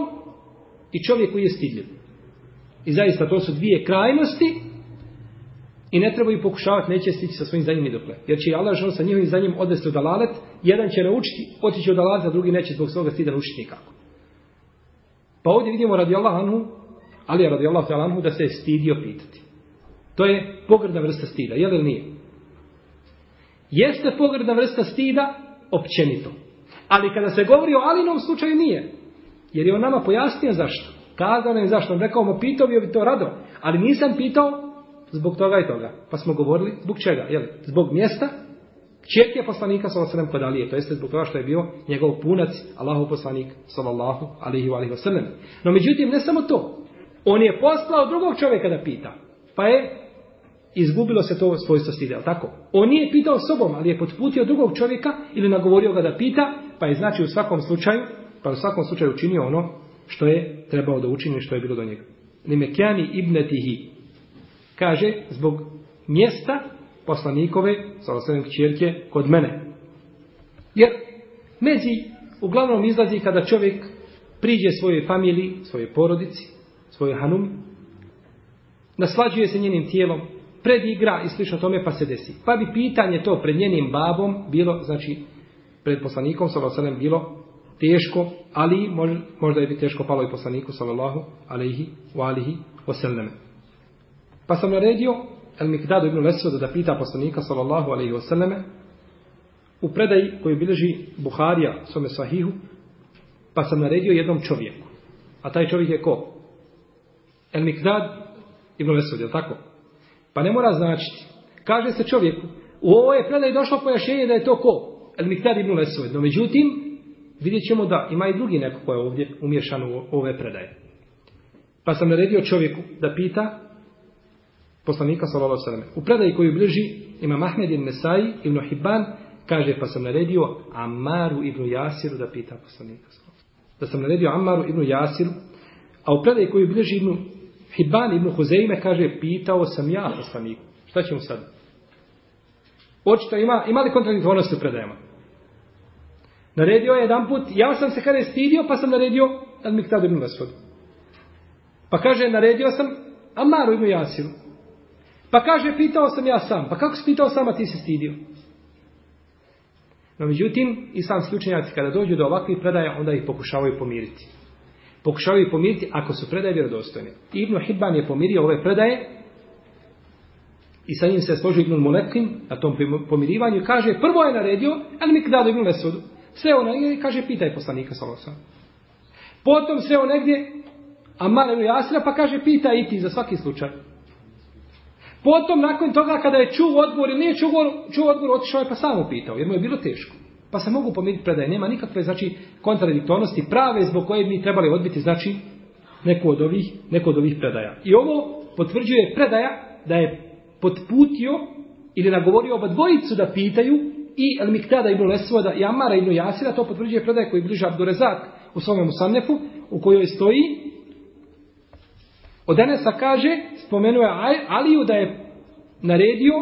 i čovjek koji je stidljiv. I zaista to su dvije krajnosti i ne trebaju pokušavati, neće stići sa svojim zadnjim dokle. Jer će Allah žao sa njihovim zadnjim odvesti u dalalet, jedan će naučiti, otići u dalalet, a drugi neće zbog svoga stida naučiti nikako. Pa ovdje vidimo radi Allah anhu, ali radi Allah anhu da se je stidio pitati. To je pogredna vrsta stida, je li ili nije? Jeste pogredna vrsta stida općenito. Ali kada se govori o Alinom slučaju nije. Jer je on nama pojasnio zašto. Kazao nam je zašto. On rekao mu, pitao bi to rado. Ali nisam pitao zbog toga i toga. Pa smo govorili zbog čega? Jel? Zbog mjesta Čerke je poslanika sa osrem kod Alije, to jeste zbog toga što je bio njegov punac, Allahov poslanik, sallallahu alihi wa alihi wa No međutim, ne samo to, on je poslao drugog čovjeka da pita, pa je izgubilo se to svojstvo stide, tako? On nije pitao sobom, ali je potputio drugog čovjeka ili nagovorio ga da pita, pa je znači u svakom slučaju, pa u svakom slučaju učinio ono što je trebao da učini što je bilo do njega. Nime Kjani ibnetihi kaže zbog mjesta poslanikove, sa osnovim čirke, kod mene. Jer mezi uglavnom izlazi kada čovjek priđe svojoj familiji, svojoj porodici, svojoj hanumi, naslađuje se njenim tijelom, predigra i slično tome pa se desi. Pa bi pitanje to pred njenim babom bilo, znači, pred poslanikom, sa osnovim, bilo teško, ali možda je bi teško palo i poslaniku, sallallahu alaihi wa alihi wa sallam. Pa sam naredio Al-Mikdadu ibn Lesvod da pita poslanika sallallahu alaihi wasallam u predaji koju bilježi Buharija svome sahihu pa sam naredio jednom čovjeku. A taj čovjek je ko? Al-Mikdad ibn Lesvod, je tako? Pa ne mora značiti. Kaže se čovjeku, u ovoj je predaj došlo pojašenje da je to ko? Al-Mikdad ibn Lesvod. No međutim, vidjet ćemo da ima i drugi neko koji je ovdje umješan u ove predaje. Pa sam naredio čovjeku da pita poslanika sallallahu alejhi ve U predaji koju bliži ima Mahmed ibn Nesai ibn Hibban kaže pa sam naredio Amaru ibn Jasiru da pita poslanika sallallahu Da sam naredio Amaru ibn Jasiru a u predaji koju bliži ibn Hibban ibn Huzeime kaže pitao sam ja poslaniku. Šta ćemo sad? Očito ima, ima li kontradiktornosti u predajama? Naredio je jedan put, ja sam se kada je stidio, pa sam naredio Al-Miktad ibn Vesod. Pa kaže, naredio sam Amaru ibn Jasiru. Pa kaže, pitao sam ja sam. Pa kako si pitao sama, ti se stidio? No, međutim, i sam slučajnjaci, kada dođu do ovakvih predaja, onda ih pokušavaju pomiriti. Pokušavaju pomiriti ako su predaje vjerodostojne. Ibn Hibban je pomirio ove predaje i sa njim se složio Ibn Molekin na tom pomirivanju. Kaže, prvo je naredio, ali mi kada Ibn Vesudu. Sve ono i kaže, pitaj poslanika Salosa. Potom sve ono negdje, a Marenu Jasira, pa kaže, pitaj i ti za svaki slučaj. Potom, nakon toga, kada je čuo odgovor ili nije čuo odgovor, čuo odgovor, otišao je pa samo pitao, jer mu je bilo teško. Pa se mogu pomiriti predaje, nema nikakve, znači, kontradiktornosti prave zbog koje mi trebali odbiti, znači, neko od ovih, neko od ovih predaja. I ovo potvrđuje predaja da je potputio ili nagovorio oba dvojicu da pitaju i El Miktada ibn Lesvoda i Amara ibn Jasira, to potvrđuje predaje koji bliže Abdurezak u svom Musannefu, u kojoj stoji Od Enesa kaže, spomenuje Aliju da je naredio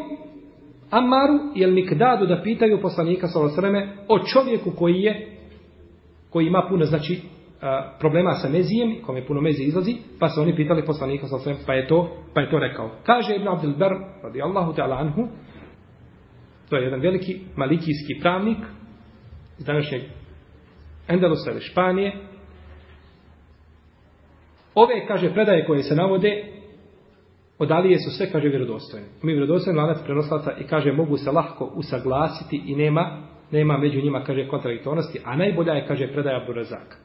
Amaru i El Mikdadu da pitaju poslanika sa osreme o čovjeku koji je koji ima puno znači problema sa mezijem, kom je puno mezije izlazi, pa su oni pitali poslanika sa osreme, pa je to, pa je to rekao. Kaže Ibn Abdul Ber, radijallahu ta'ala anhu, to je jedan veliki malikijski pravnik iz današnjeg Endalusa ili Španije, Ove, kaže, predaje koje se navode, od Alije su sve, kaže, vjerodostojne. Mi vjerodostojni lanac prenoslaca i kaže, mogu se lahko usaglasiti i nema, nema među njima, kaže, kontradiktornosti, a najbolja je, kaže, predaja Burazaka,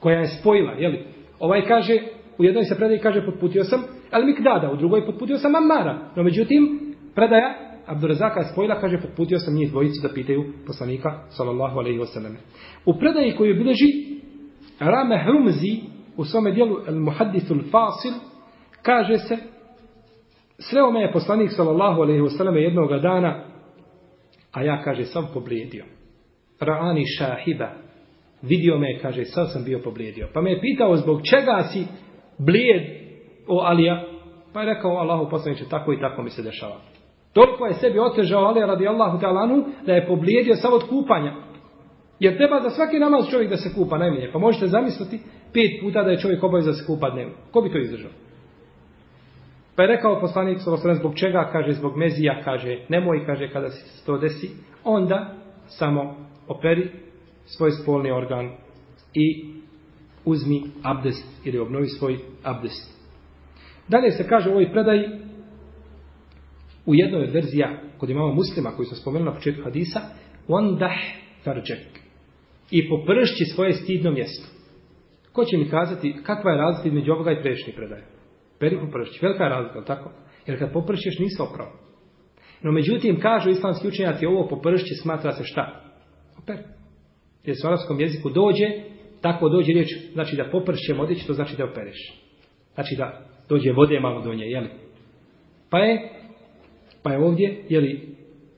koja je spojila, jeli? Ovaj kaže, u jednoj se predaji kaže, potputio sam El Mikdada, u drugoj potputio sam Amara, no međutim, predaja Abdurazaka je spojila, kaže, potputio sam njih dvojicu da pitaju poslanika, sallallahu alaihi wasallam. U predaji koju obileži Rame Hrumzi, u svome dijelu El Muhaddithu Fasil kaže se sreo me je poslanik sallallahu alaihi wasallam jednoga dana a ja kaže sam pobledio Ra'ani šahiba vidio me kaže sam sam bio pobledio pa me je pitao zbog čega si blijed o Alija pa je rekao Allahu poslaniče tako i tako mi se dešava Toliko je sebi otežao Ali radi Allahu ta'ala da je pobljedio samo od kupanja. Jer treba za svaki namaz čovjek da se kupa najmanje. Pa možete zamisliti pet puta da je čovjek obavezan da se kupa dnevno. Ko bi to izdržao? Pa je rekao poslanik sa osrem zbog čega, kaže zbog mezija, kaže nemoj, kaže kada se to desi, onda samo operi svoj spolni organ i uzmi abdest ili obnovi svoj abdest. Dalje se kaže u ovoj predaji u jednoj verzija kod imamo muslima koji su spomenuli na početku hadisa وَنْدَحْ فَرْجَكْ i popršći svoje stidno mjesto. Ko će mi kazati kakva je razlika između ovoga i prešnji predaje? Peri popršći, velika je razlika, tako? Jer kad popršćeš nisi oprao. No međutim, kažu islamski učenjati ovo popršći smatra se šta? Oper. Jer se u arabskom jeziku dođe, tako dođe riječ, znači da popršćem odjeći, to znači da opereš. Znači da dođe vode malo do nje, jeli? Pa je, pa je ovdje, jeli,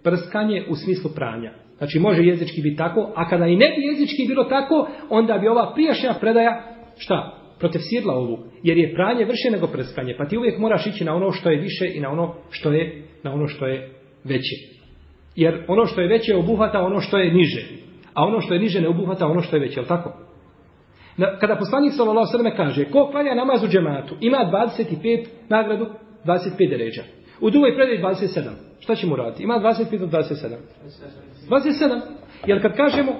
prskanje u smislu pranja. Znači može jezički biti tako, a kada i ne bi jezički bilo tako, onda bi ova prijašnja predaja, šta, protivsirla ovu. Jer je pranje vrše nego prskanje, pa ti uvijek moraš ići na ono što je više i na ono što je, na ono što je veće. Jer ono što je veće obuhvata ono što je niže. A ono što je niže ne obuhvata ono što je veće, je tako? Na, kada poslanik sallallahu alejhi ve kaže ko klanja namaz u džematu ima 25 nagradu 25 deređa. U drugoj predaj Šta ćemo raditi? Ima 25 27. 27. Jer kad kažemo,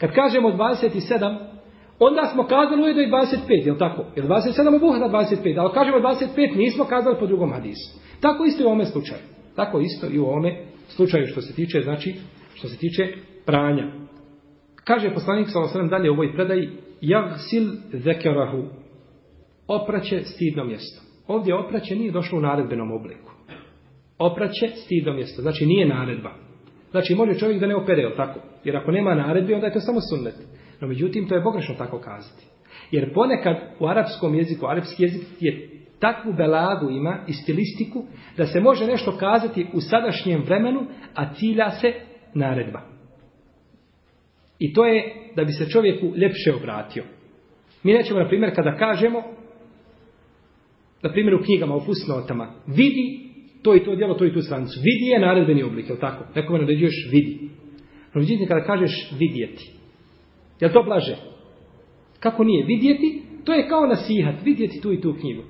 kad kažemo 27, onda smo kazali ujedno i 25, jel tako? Jer 27 obuhada 25, ali kažemo 25, nismo kazali po drugom hadisu. Tako isto i u ovome slučaju. Tako isto i u ovome slučaju što se tiče, znači, što se tiče pranja. Kaže poslanik sa osram dalje u ovoj predaji, jagsil zekerahu, opraće stidno mjesto. Ovdje opraće nije došlo u naredbenom obliku opraće stido mjesto. Znači nije naredba. Znači može čovjek da ne opere, jel tako? Jer ako nema naredbe, onda je to samo sunnet. No međutim, to je pogrešno tako kazati. Jer ponekad u arapskom jeziku, arapski jezik je takvu belagu ima i stilistiku da se može nešto kazati u sadašnjem vremenu, a cilja se naredba. I to je da bi se čovjeku ljepše obratio. Mi nećemo, na primjer, kada kažemo, na primjer u knjigama, u fusnotama, vidi to i to djelo, to i tu sanicu. Vidi je naredbeni oblik, je li tako? Nekome naređuješ vidi. No, vidjeti kada kažeš vidjeti. Je li to blaže? Kako nije vidjeti? To je kao nasihat, vidjeti tu i tu knjigu.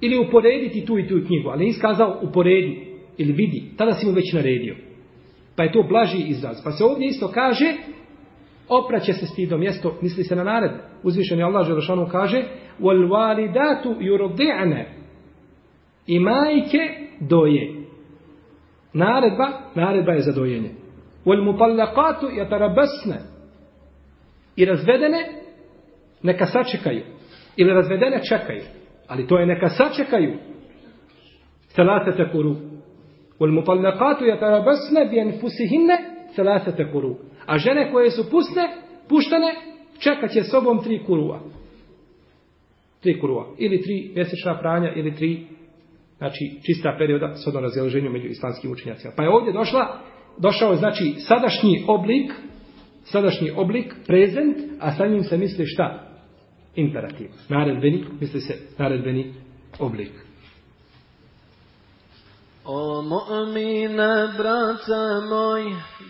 Ili uporediti tu i tu knjigu, ali nisi kazao uporedi ili vidi, tada si mu već naredio. Pa je to blaži izraz. Pa se ovdje isto kaže, opraće se stidom mjesto, misli se na nared. Uzvišen je Allah Želešanu kaže, وَالْوَالِدَاتُ يُرُدِعَنَ I majke doje. Naredba, naredba je za dojenje. Wal mutallaqatu yatarabasna. I razvedene neka sačekaju. Ili razvedene čekaju. Ali to je neka sačekaju. Selase te kuru. Wal mutallaqatu yatarabasna bi anfusihinna selase te kuru. A žene koje su pusne, puštane, čekat će sobom tri kurua. Tri kurua. Ili tri mjesečna pranja, ili tri Znači, čista perioda s odno razjeloženju među islamskim učenjacima. Pa je ovdje došla, došao je znači sadašnji oblik, sadašnji oblik, prezent, a sa njim se misli šta? Imperativ. Naredbeni, misli se naredbeni oblik. O mu'mine, brate moj,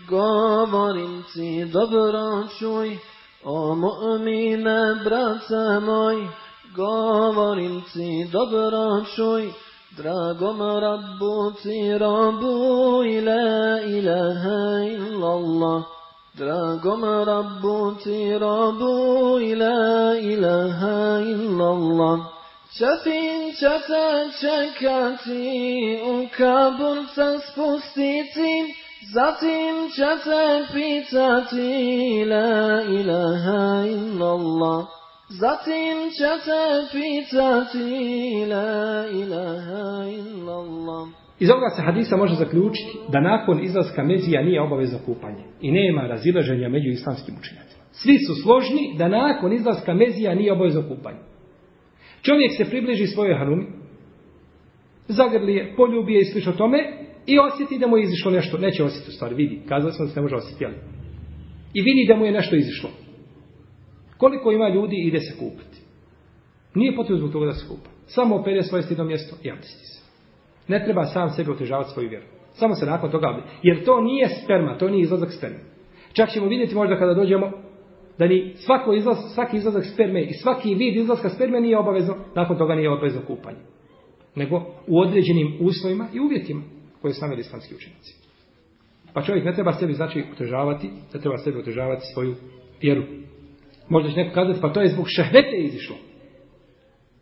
govorim ti dobro čuj. O mu'mine, brate moj, govorim ti dobro čuj. Dragom Rabbu Rabbu ila ilaha illallah Dragom Rabbu Rabbu ila ilaha illallah Čatin čata čekati, u Kabul se spustiti, zatim će te pitati, la ilaha illallah. Zatim ćete pitati la ilaha illallah. Iz ovoga se hadisa može zaključiti da nakon izlaska mezija nije obaveza kupanje i nema razilaženja među islamskim učinjacima. Svi su složni da nakon izlaska mezija nije obaveza kupanje. Čovjek se približi svojoj hanumi, zagrli je, poljubi je i sliš o tome i osjeti da mu je izišlo nešto. Neće osjeti u stvari, vidi, kazali smo da se ne može osjeti, ali. I vidi da mu je nešto izišlo. Koliko ima ljudi ide se kupati? Nije potrebno zbog toga da se kupa. Samo opere svoje stidno mjesto i abdesti se. Ne treba sam sebi otežavati svoju vjeru. Samo se nakon toga abdesti. Jer to nije sperma, to nije izlazak sperma. Čak ćemo vidjeti možda kada dođemo da ni svako izlaz, svaki izlazak sperme i svaki vid izlazka sperme nije obavezno, nakon toga nije obavezno kupanje. Nego u određenim uslovima i uvjetima koje su namjeli islamski učenici. Pa čovjek ne treba sebi znači otežavati, ne treba sebi otežavati svoju vjeru. Možda će neko kazati, pa to je zbog šehvete izišlo.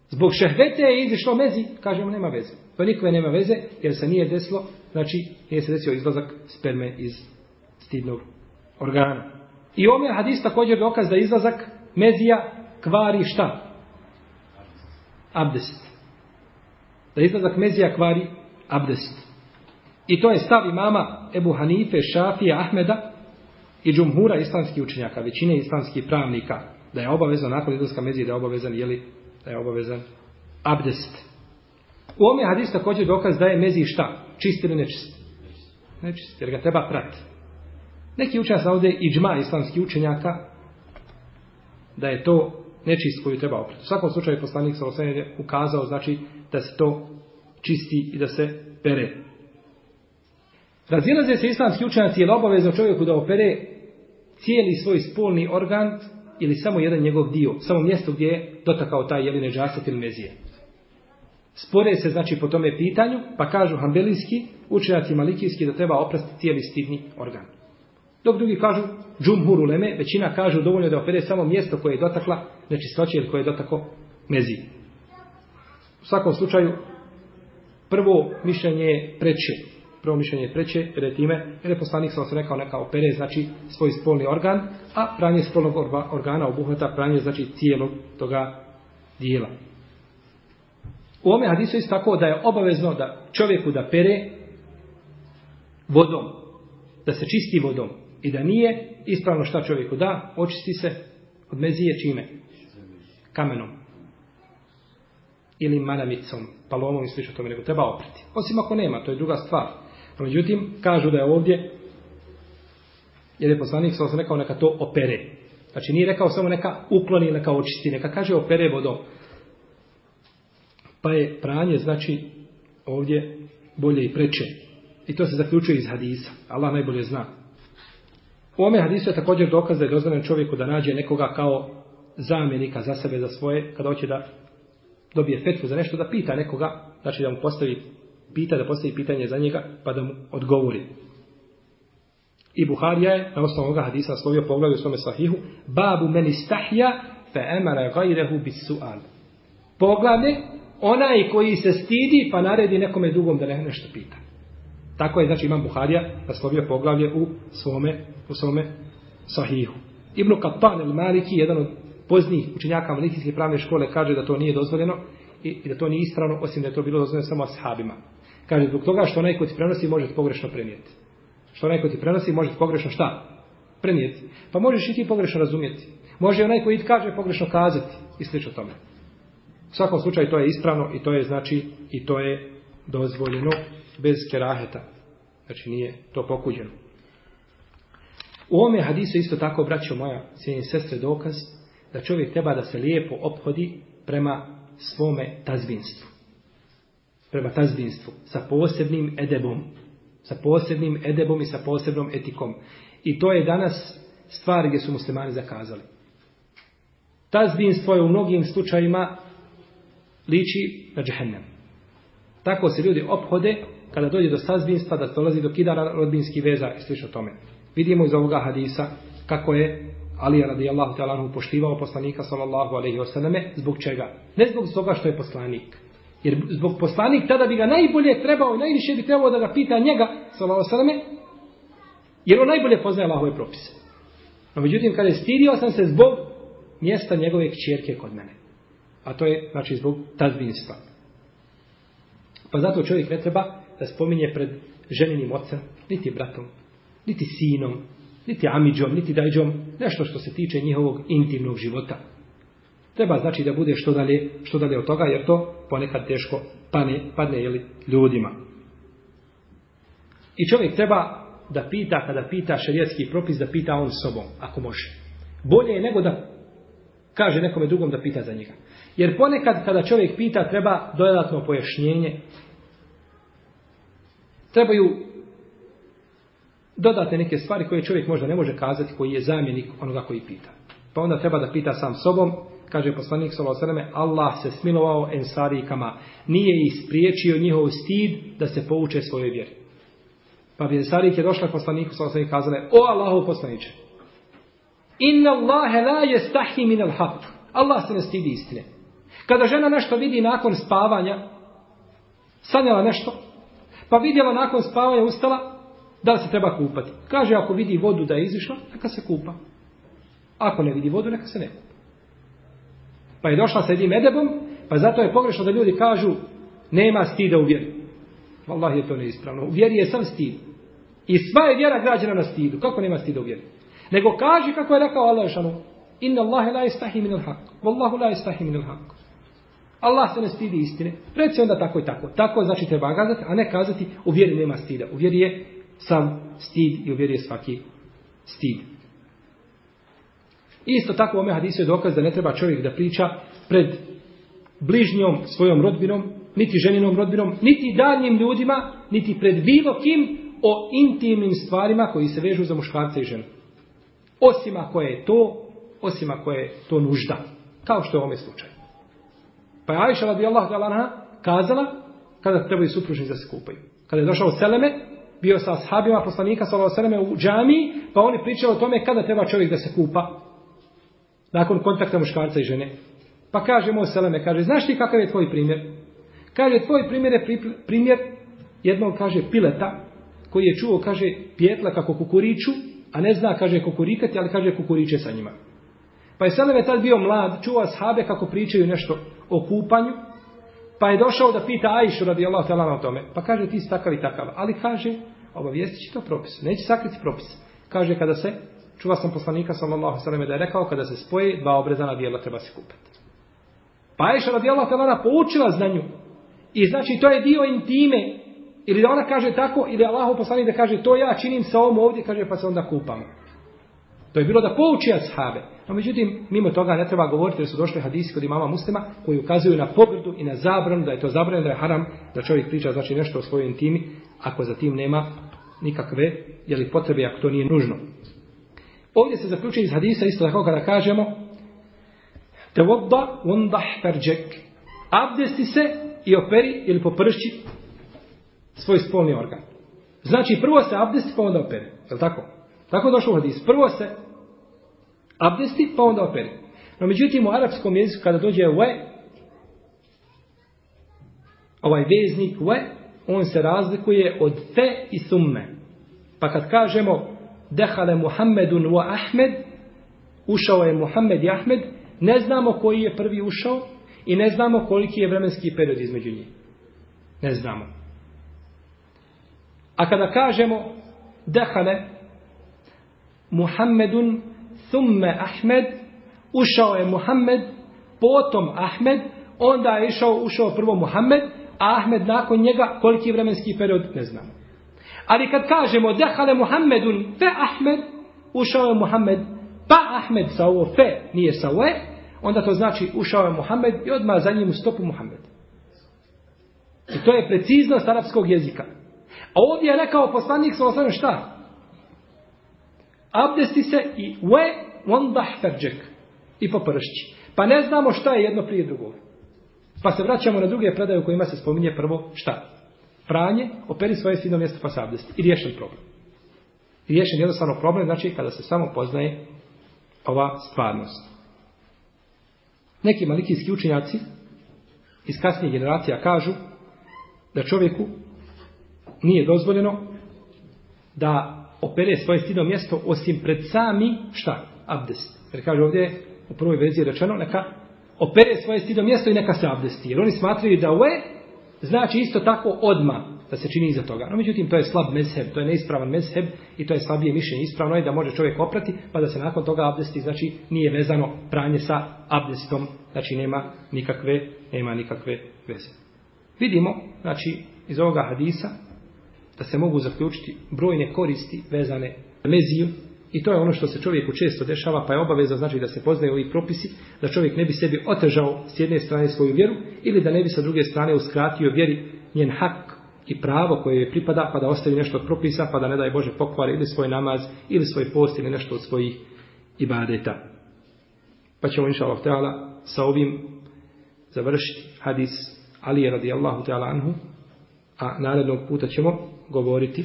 Zbog šehvete je izišlo mezi, kažemo, nema veze. To nikove nema veze, jer se nije desilo, znači, nije se desio izlazak sperme iz stidnog organa. I ovom je hadis također dokaz da izlazak mezija kvari šta? Abdest. Da izlazak mezija kvari abdest. I to je stav imama Ebu Hanife, Šafija, Ahmeda, i džumhura islamskih učenjaka, većine islamskih pravnika, da je obavezan nakon izlaska mezije, da je obavezan, jeli, da je obavezan abdest. U ovom je hadis također dokaz da je mezi šta? Čist ili nečist? Nečist, jer ga treba prati. Neki učenjak sa ovde i džma islamskih učenjaka, da je to nečist koju treba oprati. U svakom slučaju poslanik sa je ukazao, znači, da se to čisti i da se pere. Razilaze se islamski učenjaci, je li obavezno čovjeku da opere cijeli svoj spolni organ ili samo jedan njegov dio, samo mjesto gdje je dotakao taj jeli neđasat ili mezije. Spore se znači po tome pitanju, pa kažu hambelijski, učenjaci malikijski da treba oprasti cijeli stidni organ. Dok drugi kažu džumhur uleme, većina kažu dovoljno da opere samo mjesto koje je dotakla nečistoće ili koje je dotako mezije. U svakom slučaju, prvo mišljenje je preče, prvo mišljenje je preće, jer je time, jer je poslanik sa osam rekao neka opere, znači svoj spolni organ, a pranje spolnog orba, organa obuhvata pranje, znači cijelog toga dijela. U ome hadisu je tako da je obavezno da čovjeku da pere vodom, da se čisti vodom i da nije ispravno šta čovjeku da, očisti se od mezije čime? Kamenom ili manamicom, palomom i slično tome, nego treba oprati. Osim ako nema, to je druga stvar. Pa međutim, kažu da je ovdje, jer je poslanik sam se rekao neka to opere. Znači nije rekao samo neka ukloni, neka očisti, neka kaže opere vodom. Pa je pranje, znači ovdje bolje i preče. I to se zaključuje iz hadisa. Allah najbolje zna. U ome hadisu je također dokaz da je dozvoljen čovjeku da nađe nekoga kao zamjenika za sebe, za svoje, kada hoće da dobije fetvu za nešto, da pita nekoga, znači da mu postavi pita, da postavi pitanje za njega, pa da mu odgovori. I Buharija je, na osnovu ovoga hadisa, slovio pogledu u svome sahihu, babu meni stahja, fe emara gajrehu bis su'an. Poglavlje, onaj koji se stidi, pa naredi nekome drugom da ne, nešto pita. Tako je, znači, imam Buharija, naslovio poglavlje u svome, u svome sahihu. Ibn Kattan el-Maliki, jedan od poznijih učenjaka malikijske pravne škole, kaže da to nije dozvoljeno i, i da to nije istrano, osim da je to bilo dozvoljeno samo ashabima. Kaže, zbog toga što onaj ko ti prenosi može pogrešno prenijeti. Što onaj ko ti prenosi može pogrešno šta? Prenijeti. Pa možeš i ti pogrešno razumjeti. Može onaj koji ti kaže pogrešno kazati i slično tome. U svakom slučaju to je ispravno i to je znači i to je dozvoljeno bez keraheta. Znači nije to pokuđeno. U ovome hadisu isto tako obraćao moja cijenje sestre dokaz da čovjek treba da se lijepo ophodi prema svome tazbinstvu prema tazbinstvu, sa posebnim edebom, sa posebnim edebom i sa posebnom etikom. I to je danas stvar gdje su muslimani zakazali. Tazbinstvo je u mnogim slučajima liči na džehennem. Tako se ljudi obhode kada dođe do sazbinstva da dolazi do kidara rodbinski veza i slično tome. Vidimo iz ovoga hadisa kako je Ali radijallahu ta'ala poštivao poslanika sallallahu alaihi wasallam zbog čega? Ne zbog toga što je poslanik, Jer zbog poslanik tada bi ga najbolje trebao i najviše bi trebao da ga pita njega, salavu srme, jer on najbolje poznaje Allahove propise. No međutim, kada je stidio sam se zbog mjesta njegove kćerke kod mene. A to je, znači, zbog tazbinstva. Pa zato čovjek ne treba da spominje pred ženinim ocem, niti bratom, niti sinom, niti amidžom, niti dajđom, nešto što se tiče njihovog intimnog života. Treba znači da bude što dalje, što dalje od toga, jer to ponekad teško padne, padne ili ljudima. I čovjek treba da pita, kada pita šarijetski propis, da pita on sobom, ako može. Bolje je nego da kaže nekome drugom da pita za njega. Jer ponekad kada čovjek pita, treba dodatno pojašnjenje. Trebaju dodate neke stvari koje čovjek možda ne može kazati, koji je zamjenik onoga koji pita. Pa onda treba da pita sam sobom, kaže poslanik Salosaleme, Allah se smilovao ensarikama, nije ispriječio njihov stid da se pouče svoje vjeri. Pa bi ensarik je došla poslaniku Salosaleme i kazala, o Allahov poslaniče, inna Allahe la je stahi min al haq. Allah se ne stidi istine. Kada žena nešto vidi nakon spavanja, sanjala nešto, pa vidjela nakon spavanja, ustala, da li se treba kupati. Kaže, ako vidi vodu da je izišla, neka se kupa. Ako ne vidi vodu, neka se ne kupa. Pa je došla sa jednim edebom, pa zato je pogrešno da ljudi kažu nema stida u vjeri. Allah je to neispravno. U vjeri je sam stid. I sva je vjera građena na stidu. Kako nema stida u vjeri? Nego kaži kako je rekao Allah šanu. Inna Allahe la istahi minil haq. Wallahu la istahi minil haq. Allah se ne stidi istine. Reci onda tako i tako. Tako znači treba kazati, a ne kazati u vjeri nema stida. U vjeri je sam stid i u vjeri je svaki stid. Isto tako ome hadisu je dokaz da ne treba čovjek da priča pred bližnjom svojom rodbinom, niti ženinom rodbinom, niti danjim ljudima, niti pred bilo kim o intimnim stvarima koji se vežu za muškarca i ženu. Osim ako je to, osim ako je to nužda. Kao što je u ovome slučaju. Pa je Aisha radijallahu ta'ala kazala kada trebaju supružnici da se kupaju. Kada je došao Seleme, bio sa ashabima poslanika sallallahu alejhi ve selleme u džamii, pa oni pričaju o tome kada treba čovjek da se kupa nakon kontakta muškarca i žene. Pa kaže Mo Seleme, kaže, znaš ti kakav je tvoj primjer? Kaže, tvoj primjer je primjer jednog, kaže, pileta, koji je čuo, kaže, pjetla kako kukuriću, a ne zna, kaže, kukurikati, ali kaže, kukuriće sa njima. Pa je Seleme tad bio mlad, čuo ashabe kako pričaju nešto o kupanju, pa je došao da pita Aishu radi Allah talama o tome. Pa kaže, ti si takav i takav. Ali kaže, obavijestit će to propis, neće sakriti propis. Kaže, kada se čuva sam poslanika sallallahu alejhi ve da je rekao kada se spoje dva obrezana djela treba se kupati. Pa je šara djela te ona poučila znanju. I znači to je dio intime. Ili da ona kaže tako, ili Allahu poslanik da kaže to ja činim sa ovom ovdje, kaže pa se onda kupam. To je bilo da pouči ashabe. No međutim, mimo toga ne treba govoriti jer su došli hadisi kod imama muslima koji ukazuju na pogrdu i na zabranu, da je to zabranjeno, da je haram, da čovjek priča znači nešto o svojoj intimi, ako za tim nema nikakve jeli, potrebe, ako to nije nužno. Ovdje se zaključuje iz hadisa isto tako kada kažemo te vodda vondah perđek abdesti se i operi ili popršći svoj spolni organ. Znači prvo se abdesti pa onda operi. Je li tako? Tako došlo u hadisu. Prvo se abdesti pa onda operi. No međutim u arapskom jeziku kada dođe we ovaj veznik we on se razlikuje od te i summe. Pa kad kažemo dehale Muhammedun wa Ahmed, ušao je Muhammed i Ahmed, ne znamo koji je prvi ušao i ne znamo koliki je vremenski period između njih. Ne znamo. A kada kažemo dehale Muhammedun thumme Ahmed, ušao je Muhammed, potom Ahmed, onda je išao, ušao prvo Muhammed, a Ahmed nakon njega, koliki je vremenski period, ne znamo. Ali kad kažemo dehale Muhammedun fe Ahmed, ušao je Muhammed, pa Ahmed sa ovo fe nije sa ovo, onda to znači ušao je Muhammed i odmah za njim u stopu Muhammed. I to je preciznost arapskog jezika. A ovdje je rekao poslanik sa osnovim šta? Abdesti se i we wandah ferđek. I po pršći. Pa ne znamo šta je jedno prije drugog. Pa se vraćamo na druge predaje u kojima se spominje prvo šta pranje, operi svoje sino mjesto pa sabdesti. I riješen problem. Riješen jednostavno problem, znači kada se samo poznaje ova stvarnost. Neki malikijski učenjaci iz kasnije generacija kažu da čovjeku nije dozvoljeno da opere svoje stidno mjesto osim pred sami šta? Abdest. Jer kaže ovdje u prvoj verziji rečeno neka opere svoje stidno mjesto i neka se abdesti. Jer oni smatraju da u znači isto tako odma da se čini iza toga. No, međutim, to je slab mesheb, to je neispravan mesheb i to je slabije mišljenje. Ispravno je da može čovjek oprati, pa da se nakon toga abdesti, znači, nije vezano pranje sa abdestom, znači, nema nikakve, nema nikakve veze. Vidimo, znači, iz ovoga hadisa, da se mogu zaključiti brojne koristi vezane meziju, I to je ono što se čovjeku često dešava, pa je obaveza znači da se poznaju ovi propisi, da čovjek ne bi sebi otežao s jedne strane svoju vjeru ili da ne bi sa druge strane uskratio vjeri njen hak i pravo koje je pripada pa da ostavi nešto od propisa pa da ne daj Bože pokvari ili svoj namaz ili svoj post ili nešto od svojih ibadeta. Pa ćemo inša Allah ta'ala sa ovim završiti hadis Ali radijallahu ta'ala anhu a narednog puta ćemo govoriti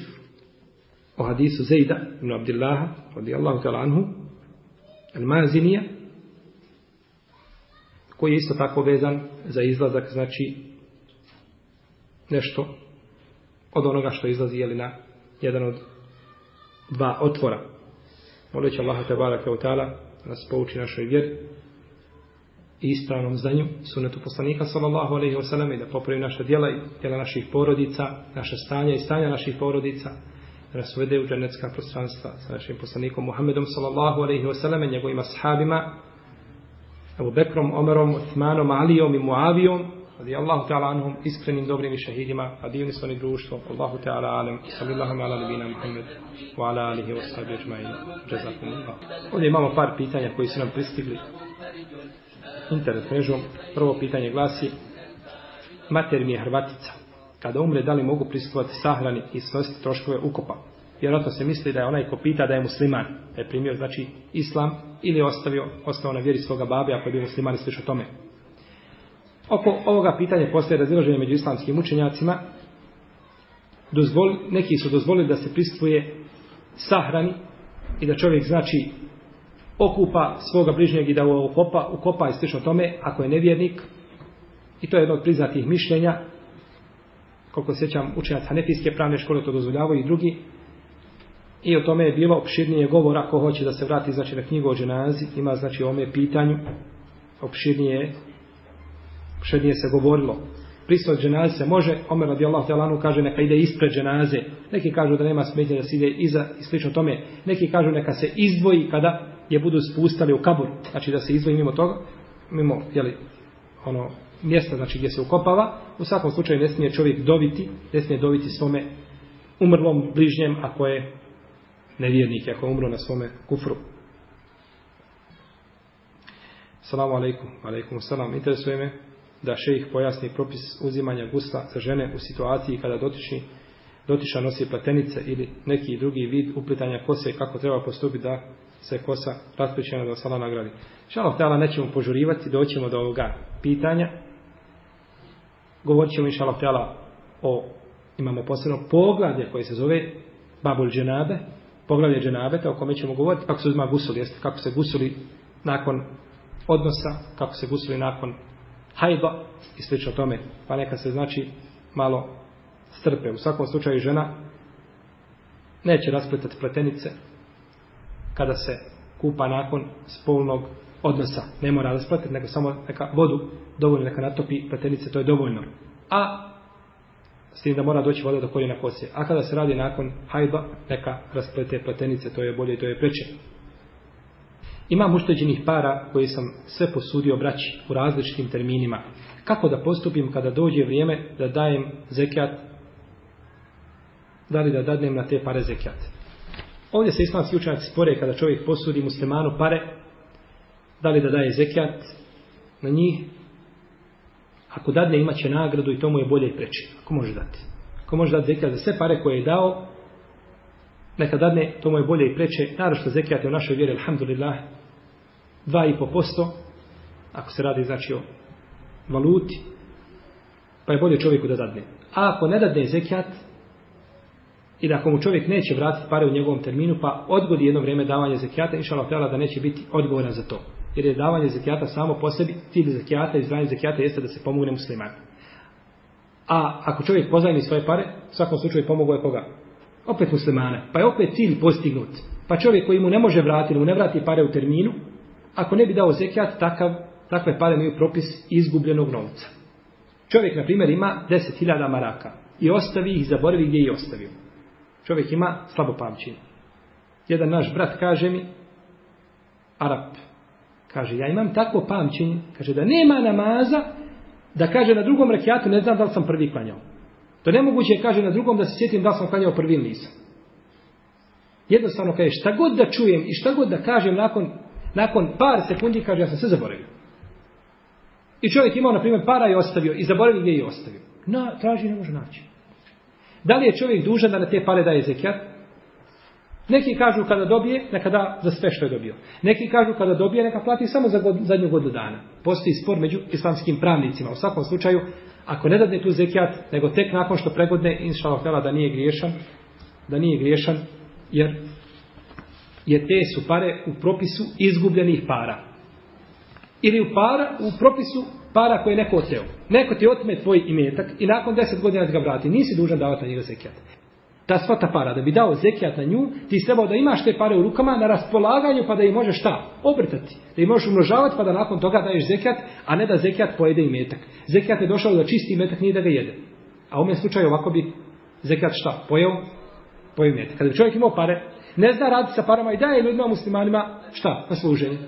o hadisu Zejda ibn Abdillaha radijallahu ta'ala anhu al-Mazinija koji je isto tako vezan za izlazak, znači nešto od onoga što izlazi jeli na jedan od dva otvora. Molit će Allaha tebara kao ta'ala da nas pouči našoj vjeri i ispravnom znanju sunetu poslanika sallallahu alaihi wa sallam i da popravi naša djela i djela naših porodica, naše stanje i stanja naših porodica da nas uvede u dženecka prostranstva sa našim poslanikom Muhammedom sallallahu alaihi wa sallam i njegovim ashabima Ebu Bekrom, Omerom, Uthmanom, Alijom i Muavijom radi Allahu ta'ala anhum iskrenim dobrim i šehidima a divni su oni društvo Allahu ta'ala alem i sallallahu ala nabina Muhammed wa ala alihi wa sahbihi ajma'in jazakum Allah Ovdje imamo par pitanja koji su nam pristigli internet mrežom prvo pitanje glasi mater mi je Hrvatica kada umre, da li mogu prisutovati sahrani i snositi troškove ukopa. Vjerojatno se misli da je onaj ko pita da je musliman, da je primio znači islam ili je ostavio, ostao na vjeri svoga babe ako je bio musliman i sliš o tome. Oko ovoga pitanja postoje razilaženje među islamskim učenjacima. Dozvoli, neki su dozvolili da se prisutuje sahrani i da čovjek znači okupa svoga bližnjeg i da ukopa, ukopa i sliš o tome ako je nevjernik. I to je jedno od priznatih mišljenja koliko sećam, učenjac Hanefijske pravne škole to dozvoljavaju i drugi. I o tome je bilo opširnije govor ako hoće da se vrati znači, na knjigu o dženazi, ima znači o ome pitanju, opširnije, opširnije se govorilo. Pristoj dženazi se može, Omer radijallahu talanu kaže neka ide ispred dženaze, neki kažu da nema smetnje da se ide iza i slično tome, neki kažu neka se izdvoji kada je budu spustali u kabur, znači da se izdvoji mimo toga, mimo, jeli, ono, mjesta znači gdje se ukopava, u svakom slučaju ne smije čovjek dobiti, ne smije dobiti svome umrlom bližnjem ako je nevjernik, ako je umro na svome kufru. Salamu alaikum, alaikum salam. Interesuje me da šejih pojasni propis uzimanja gusla za žene u situaciji kada dotični dotiša nosi platenice ili neki drugi vid uplitanja kose kako treba postupiti da se kosa raspričena da sala nagradi. Šalav tela nećemo požurivati, doćemo do ovoga pitanja govorit ćemo inša Allah o, imamo posebno poglavlje koje se zove Babul Dženabe, poglavlje Dženabeta o kome ćemo govoriti, kako se uzma gusul, jeste, kako se gusuli nakon odnosa, kako se gusuli nakon hajba i slično tome. Pa neka se znači malo strpe. U svakom slučaju žena neće raspletati pletenice kada se kupa nakon spolnog odnosa. Ne mora da splatiti, nego samo neka vodu dovoljno neka natopi pletenice, to je dovoljno. A s tim da mora doći voda do koljena poslije. A kada se radi nakon hajba, neka rasplete pletenice, to je bolje, to je preče. Imam ušteđenih para koje sam sve posudio braći u različitim terminima. Kako da postupim kada dođe vrijeme da dajem zekijat, da li da dadnem na te pare zekijat? Ovdje se islamski učenjaci spore kada čovjek posudi muslimanu pare da li da daje zekijat na njih. Ako dadne imaće nagradu i to mu je bolje i preče. Ko može dati? Ko može dati zekijat za sve pare koje je dao, neka dadne, to mu je bolje i preče. Naravno zekijat je u našoj vjeri, alhamdulillah, 2,5%, ako se radi znači o valuti, pa je bolje čovjeku da dadne. A ako ne dadne zekijat, i da ako mu čovjek neće vratiti pare u njegovom terminu, pa odgodi jedno vrijeme davanja zekijata, inšalav tela da neće biti odgovoran za to jer je davanje zekijata samo po sebi, cilj zekijata i izdravanje zekijata jeste da se pomogne musliman. A ako čovjek pozajmi svoje pare, u svakom slučaju pomogu je koga? Opet muslimana. Pa je opet cilj postignut. Pa čovjek koji mu ne može vratiti, mu ne vrati pare u terminu, ako ne bi dao zekijat, takav, takve pare imaju propis izgubljenog novca. Čovjek, na primjer, ima 10.000 maraka i ostavi ih, zaboravi gdje ih ostavio. Čovjek ima slabo pamćenje. Jedan naš brat kaže mi, Arab, Kaže, ja imam tako pamćenje, kaže, da nema namaza, da kaže, na drugom rekiatu ne znam da li sam prvi klanjao. To nemoguće je, kaže, na drugom da se sjetim da li sam klanjao prvi ili nisam. Jednostavno, kaže, šta god da čujem i šta god da kažem nakon, nakon par sekundi, kaže, ja sam sve zaboravio. I čovjek imao, na primjer, para i ostavio, i zaboravio gdje je i ostavio. Na, traži, ne može naći. Da li je čovjek dužan da na te pare daje zekijat? Neki kažu kada dobije, neka da za sve što je dobio. Neki kažu kada dobije, neka plati samo za god, zadnju godinu dana. Postoji spor među islamskim pravnicima. U svakom slučaju, ako ne dadne tu zekijat, nego tek nakon što pregodne, inša Allah, da nije griješan, da nije griješan, jer je te su pare u propisu izgubljenih para. Ili u para, u propisu para koje je neko oteo. Neko ti otme tvoj imetak i nakon deset godina ti ga vrati. Nisi dužan davati na njega zekijat ta svata para, da bi dao zekijat na nju, ti trebao da imaš te pare u rukama na raspolaganju pa da ih možeš šta? Obrtati. Da ih možeš umnožavati pa da nakon toga daješ zekijat, a ne da zekijat pojede i metak. Zekijat je došao da čisti metak, nije da ga jede. A u ovom slučaju ovako bi zekijat šta? Pojeo? Pojeo metak. Kada bi čovjek imao pare, ne zna raditi sa parama i daje ljudima muslimanima šta? Na služenje.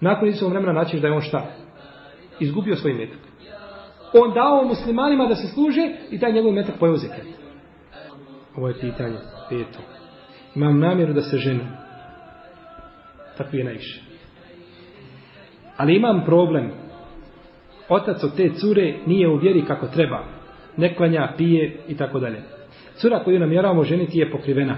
Nakon izvom vremena naćiš da je on šta? Izgubio svoj metak. On dao muslimanima da se služe i taj njegov metak pojeo zekijat. Ovo je pitanje, peto. Imam namjeru da se ženim. Tako je najviše. Ali imam problem. Otac od te cure nije u vjeri kako treba. Ne klanja, pije i tako dalje. Cura koju namjeravamo ženiti je pokrivena.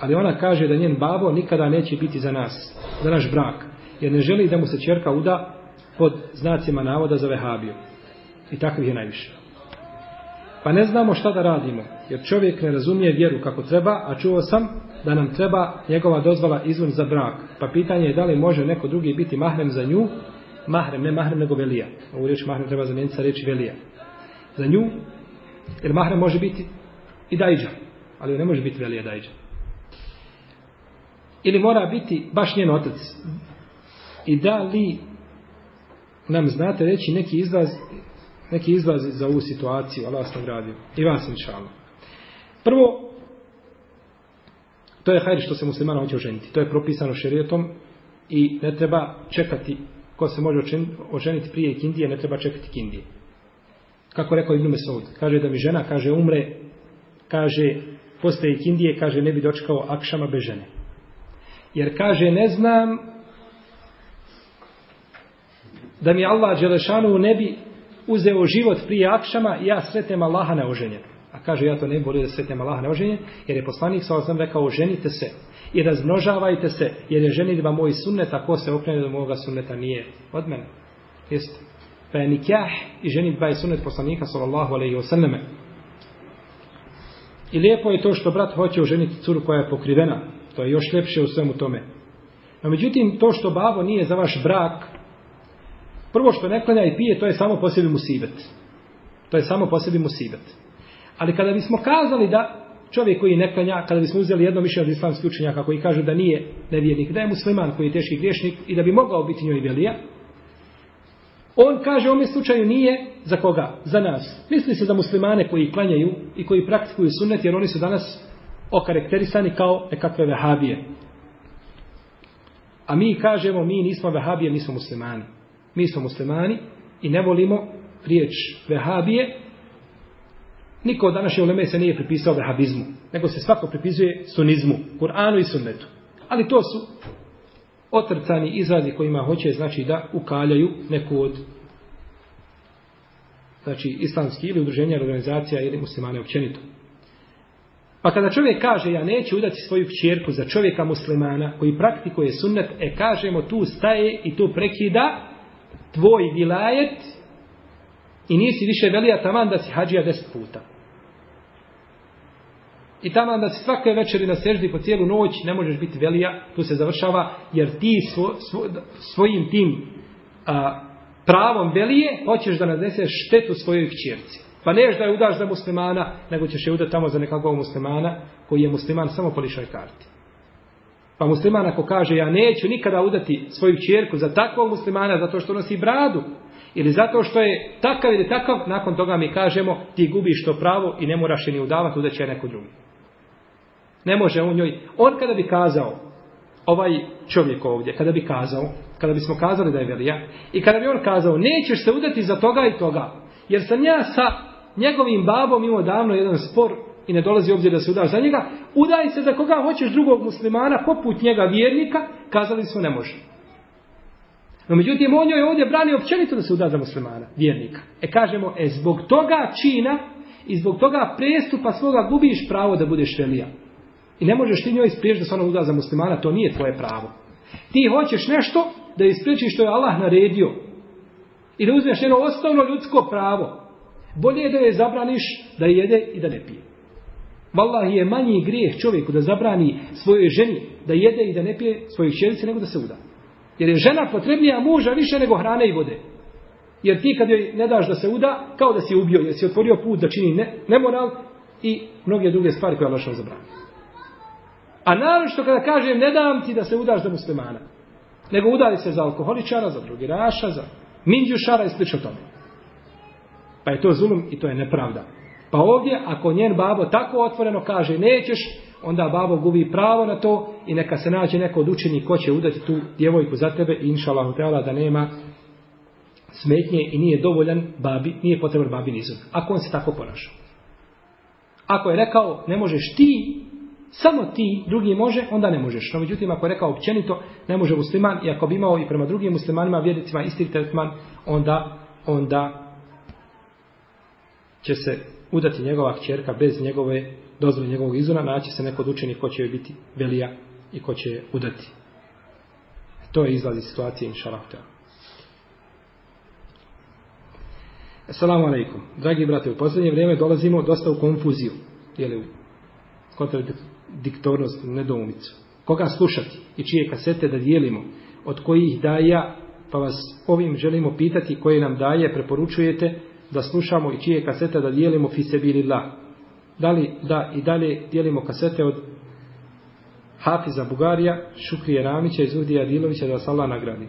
Ali ona kaže da njen babo nikada neće biti za nas. Za naš brak. Jer ne želi da mu se čerka uda pod znacima navoda za vehabiju. I tako je najviše. Pa ne znamo šta da radimo, jer čovjek ne razumije vjeru kako treba, a čuo sam da nam treba njegova dozvala izvan za brak. Pa pitanje je da li može neko drugi biti mahrem za nju, mahrem, ne mahrem, nego velija. Ovo riječ mahrem treba zamijeniti sa riječi velija. Za nju, jer mahrem može biti i dajđa, ali ne može biti velija dajđa. Ili mora biti baš njen otac. I da li nam znate reći neki izlaz neki izlaz za ovu situaciju, Allah sam radio. I vas, inša Prvo, to je hajde što se muslimana hoće oženiti. To je propisano šerijetom i ne treba čekati ko se može oženiti prije kindije, ne treba čekati kindije. Kako rekao Ibn Mesud, kaže da mi žena, kaže umre, kaže postaje kindije, kaže ne bi dočekao akšama bez žene. Jer kaže ne znam da mi Allah Đelešanu ne bi uzeo život prije akšama, ja sretem Allaha na oženje. A kaže, ja to ne bolio da sretem Allaha na oženje, jer je poslanik sa osam rekao, oženite se i razmnožavajte se, jer je ženitba moj sunnet, a ko se okrene do moga sunneta nije od mene. Jest. Pa je nikjah i ženitba je sunnet poslanika sallallahu alaihi wasallam. I lijepo je to što brat hoće oženiti curu koja je pokrivena. To je još ljepše u svemu tome. No međutim, to što babo nije za vaš brak, prvo što ne klanja i pije, to je samo posebi musibet. To je samo posebi musibet. Ali kada bismo kazali da čovjek koji ne klanja, kada bismo uzeli jedno mišljenje od islamskih učenjaka koji kažu da nije nevjernik, da je musliman koji je teški griješnik i da bi mogao biti njoj velija, on kaže u ovom slučaju nije za koga? Za nas. Misli se za muslimane koji klanjaju i koji praktikuju sunnet jer oni su danas okarakterisani kao nekakve vehabije. A mi kažemo, mi nismo vehabije, mi smo muslimani mi smo muslimani i ne volimo riječ vehabije, niko od današnje uleme se nije pripisao vehabizmu, nego se svako pripisuje sunizmu, Kur'anu i sunnetu. Ali to su otrcani izrazi kojima hoće znači da ukaljaju neku od znači islamski ili udruženja, organizacija ili muslimane općenito. Pa kada čovjek kaže ja neću udati svoju kćerku za čovjeka muslimana koji praktikuje sunnet, e kažemo tu staje i tu prekida tvoj vilajet i nisi više velija taman da si hađija deset puta. I taman da si svake večeri na seždi po cijelu noć ne možeš biti velija, tu se završava, jer ti svo, svo, svojim tim a, pravom velije hoćeš da nadeseš štetu svojoj kćerci. Pa neš da je udaš za muslimana, nego ćeš je udati tamo za nekakvog muslimana koji je musliman samo po lišoj karti. Pa musliman ako kaže ja neću nikada udati svoju čerku za takvog muslimana zato što nosi bradu ili zato što je takav ili takav, nakon toga mi kažemo ti gubiš to pravo i ne moraš je ni udavati, udat će je neko drugi. Ne može on njoj. On kada bi kazao, ovaj čovjek ovdje, kada bi kazao, kada bismo kazali da je velija, i kada bi on kazao, nećeš se udati za toga i toga, jer sam ja sa njegovim babom imao davno jedan spor i ne dolazi obzir da se udaš za njega, udaj se za koga hoćeš drugog muslimana, poput njega vjernika, kazali su ne može. No međutim, on joj ovdje brani općenito da se uda za muslimana, vjernika. E kažemo, e zbog toga čina i zbog toga prestupa svoga gubiš pravo da budeš velija. I ne možeš ti njoj spriješ da se ona uda za muslimana, to nije tvoje pravo. Ti hoćeš nešto da ispriječiš što je Allah naredio i da uzmeš jedno osnovno ljudsko pravo. Bolje je da je zabraniš da jede i da ne pije. Wallahi je manji grijeh čovjeku da zabrani svojoj ženi da jede i da ne pije svojih čelice nego da se uda. Jer je žena potrebnija muža više nego hrane i vode. Jer ti kad joj ne daš da se uda, kao da si je ubio, jer si otvorio put da čini ne, nemoral i mnoge druge stvari koje je lošao zabrani. A naročito kada kažem ne dam ti da se udaš za muslimana, nego udali se za alkoholičara, za drugiraša, za minđušara i slično tome. Pa je to zulum i to je nepravda. Pa ovdje, ako njen babo tako otvoreno kaže nećeš, onda babo gubi pravo na to i neka se nađe neko od učenih ko će udati tu djevojku za tebe i inša Allah da nema smetnje i nije dovoljan babi, nije potreban babi nizom. Ako on se tako ponaša. Ako je rekao ne možeš ti, samo ti, drugi može, onda ne možeš. No, međutim, ako je rekao općenito, ne može musliman i ako bi imao i prema drugim muslimanima, vjednicima, isti tretman, onda, onda će se udati njegova kćerka bez njegove dozvole njegovog izuna, naći se neko od učenih ko će joj biti velija i ko će je udati. To je izlaz iz situacije, inša Allah. Assalamu alaikum. Dragi brate, u poslednje vrijeme dolazimo dosta u konfuziju, je li, kontradiktornost, nedoumicu. Koga slušati i čije kasete da dijelimo, od kojih daja, pa vas ovim želimo pitati koje nam daje, preporučujete, da slušamo i čije kasete da dijelimo Fisebilillah. Da li da i dalje dijelimo kasete od Hafiza Bugarija, Šukrije Ramića i Zuhdija Dilovića da vas Allah nagradi.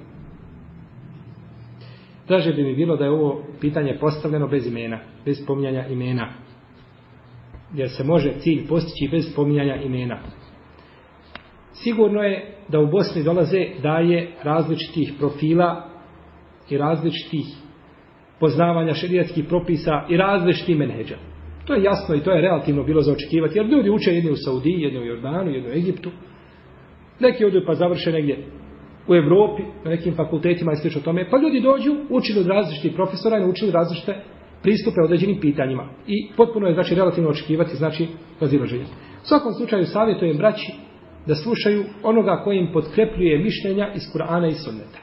Draže bi mi bilo da je ovo pitanje postavljeno bez imena, bez spominjanja imena. Jer se može cilj postići bez spominjanja imena. Sigurno je da u Bosni dolaze daje različitih profila i različitih poznavanja šerijatskih propisa i različiti menheđa. To je jasno i to je relativno bilo za očekivati, jer ljudi uče jedni u Saudiji, jedni u Jordanu, jedni u Egiptu. Neki odu pa završe negdje u Evropi, na nekim fakultetima i slično tome. Pa ljudi dođu, učili od različitih profesora i naučili različite pristupe određenim pitanjima. I potpuno je znači relativno očekivati, znači razilaženje. U svakom slučaju savjetujem braći da slušaju onoga kojim podkrepljuje mišljenja iz Kur'ana i Sunneta.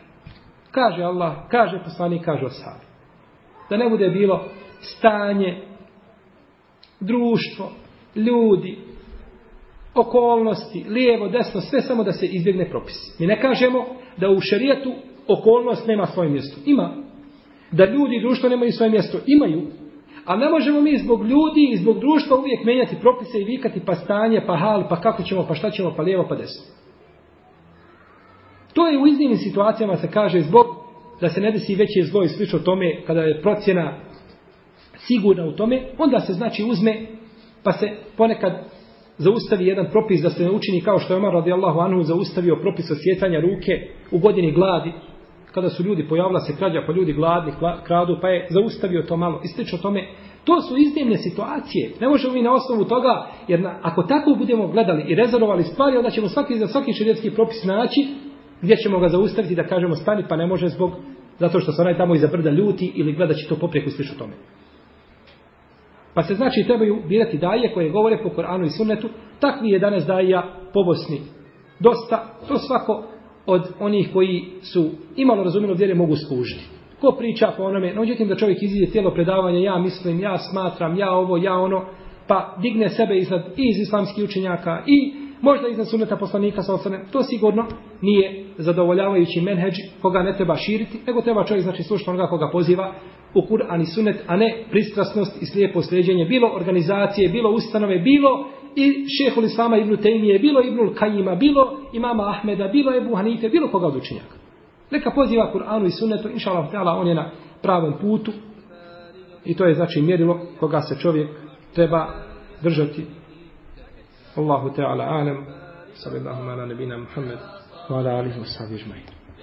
Kaže Allah, kaže poslanik, kaže Osavi. Da ne bude bilo stanje, društvo, ljudi, okolnosti, lijevo, desno, sve samo da se izbjegne propis. Mi ne kažemo da u šarijetu okolnost nema svoje mjesto. Ima. Da ljudi i društvo nemaju svoje mjesto. Imaju. A ne možemo mi zbog ljudi i zbog društva uvijek menjati propise i vikati pa stanje, pa hal, pa kako ćemo, pa šta ćemo, pa lijevo, pa desno. To je u iznimnim situacijama se kaže zbog da se ne desi veće zlo i slično tome, kada je procjena sigurna u tome, onda se znači uzme, pa se ponekad zaustavi jedan propis da se ne učini kao što je Omar radijallahu anhu zaustavio propis osjetanja ruke u godini gladi, kada su ljudi pojavila se krađa, pa ljudi gladni kradu, pa je zaustavio to malo i slično tome. To su iznimne situacije. Ne možemo mi na osnovu toga, jer na, ako tako budemo gledali i rezervovali stvari, onda ćemo svaki za svaki širijetski propis naći gdje ćemo ga zaustaviti da kažemo stani pa ne može zbog zato što se onaj tamo iza brda ljuti ili gleda će to poprijeku i o tome. Pa se znači trebaju birati daje koje govore po Koranu i Sunnetu, takvi je danas daja po Bosni. Dosta, to svako od onih koji su imalo razumjeno vjere mogu služiti. Ko priča po onome, no uđetim da čovjek izide tijelo predavanja, ja mislim, ja smatram, ja ovo, ja ono, pa digne sebe iznad iz islamskih učenjaka i iz možda iznad sunneta poslanika sa osanem, to sigurno nije zadovoljavajući menheđ koga ne treba širiti, nego treba čovjek znači slušati onoga koga poziva u Kur'an i sunnet, a ne pristrasnost i slijepo sljeđenje, bilo organizacije, bilo ustanove, bilo i šehul Islama Ibnu Tejmije, bilo Ibnul Kajima, bilo imama Ahmeda, bilo Ebu Hanite, bilo koga od učenjaka. Neka poziva Kur'anu i sunnetu, inša Allah, on je na pravom putu i to je znači mjerilo koga se čovjek treba držati الله تعالى أعلم صلى الله على نبينا محمد وعلى آله وصحبه أجمعين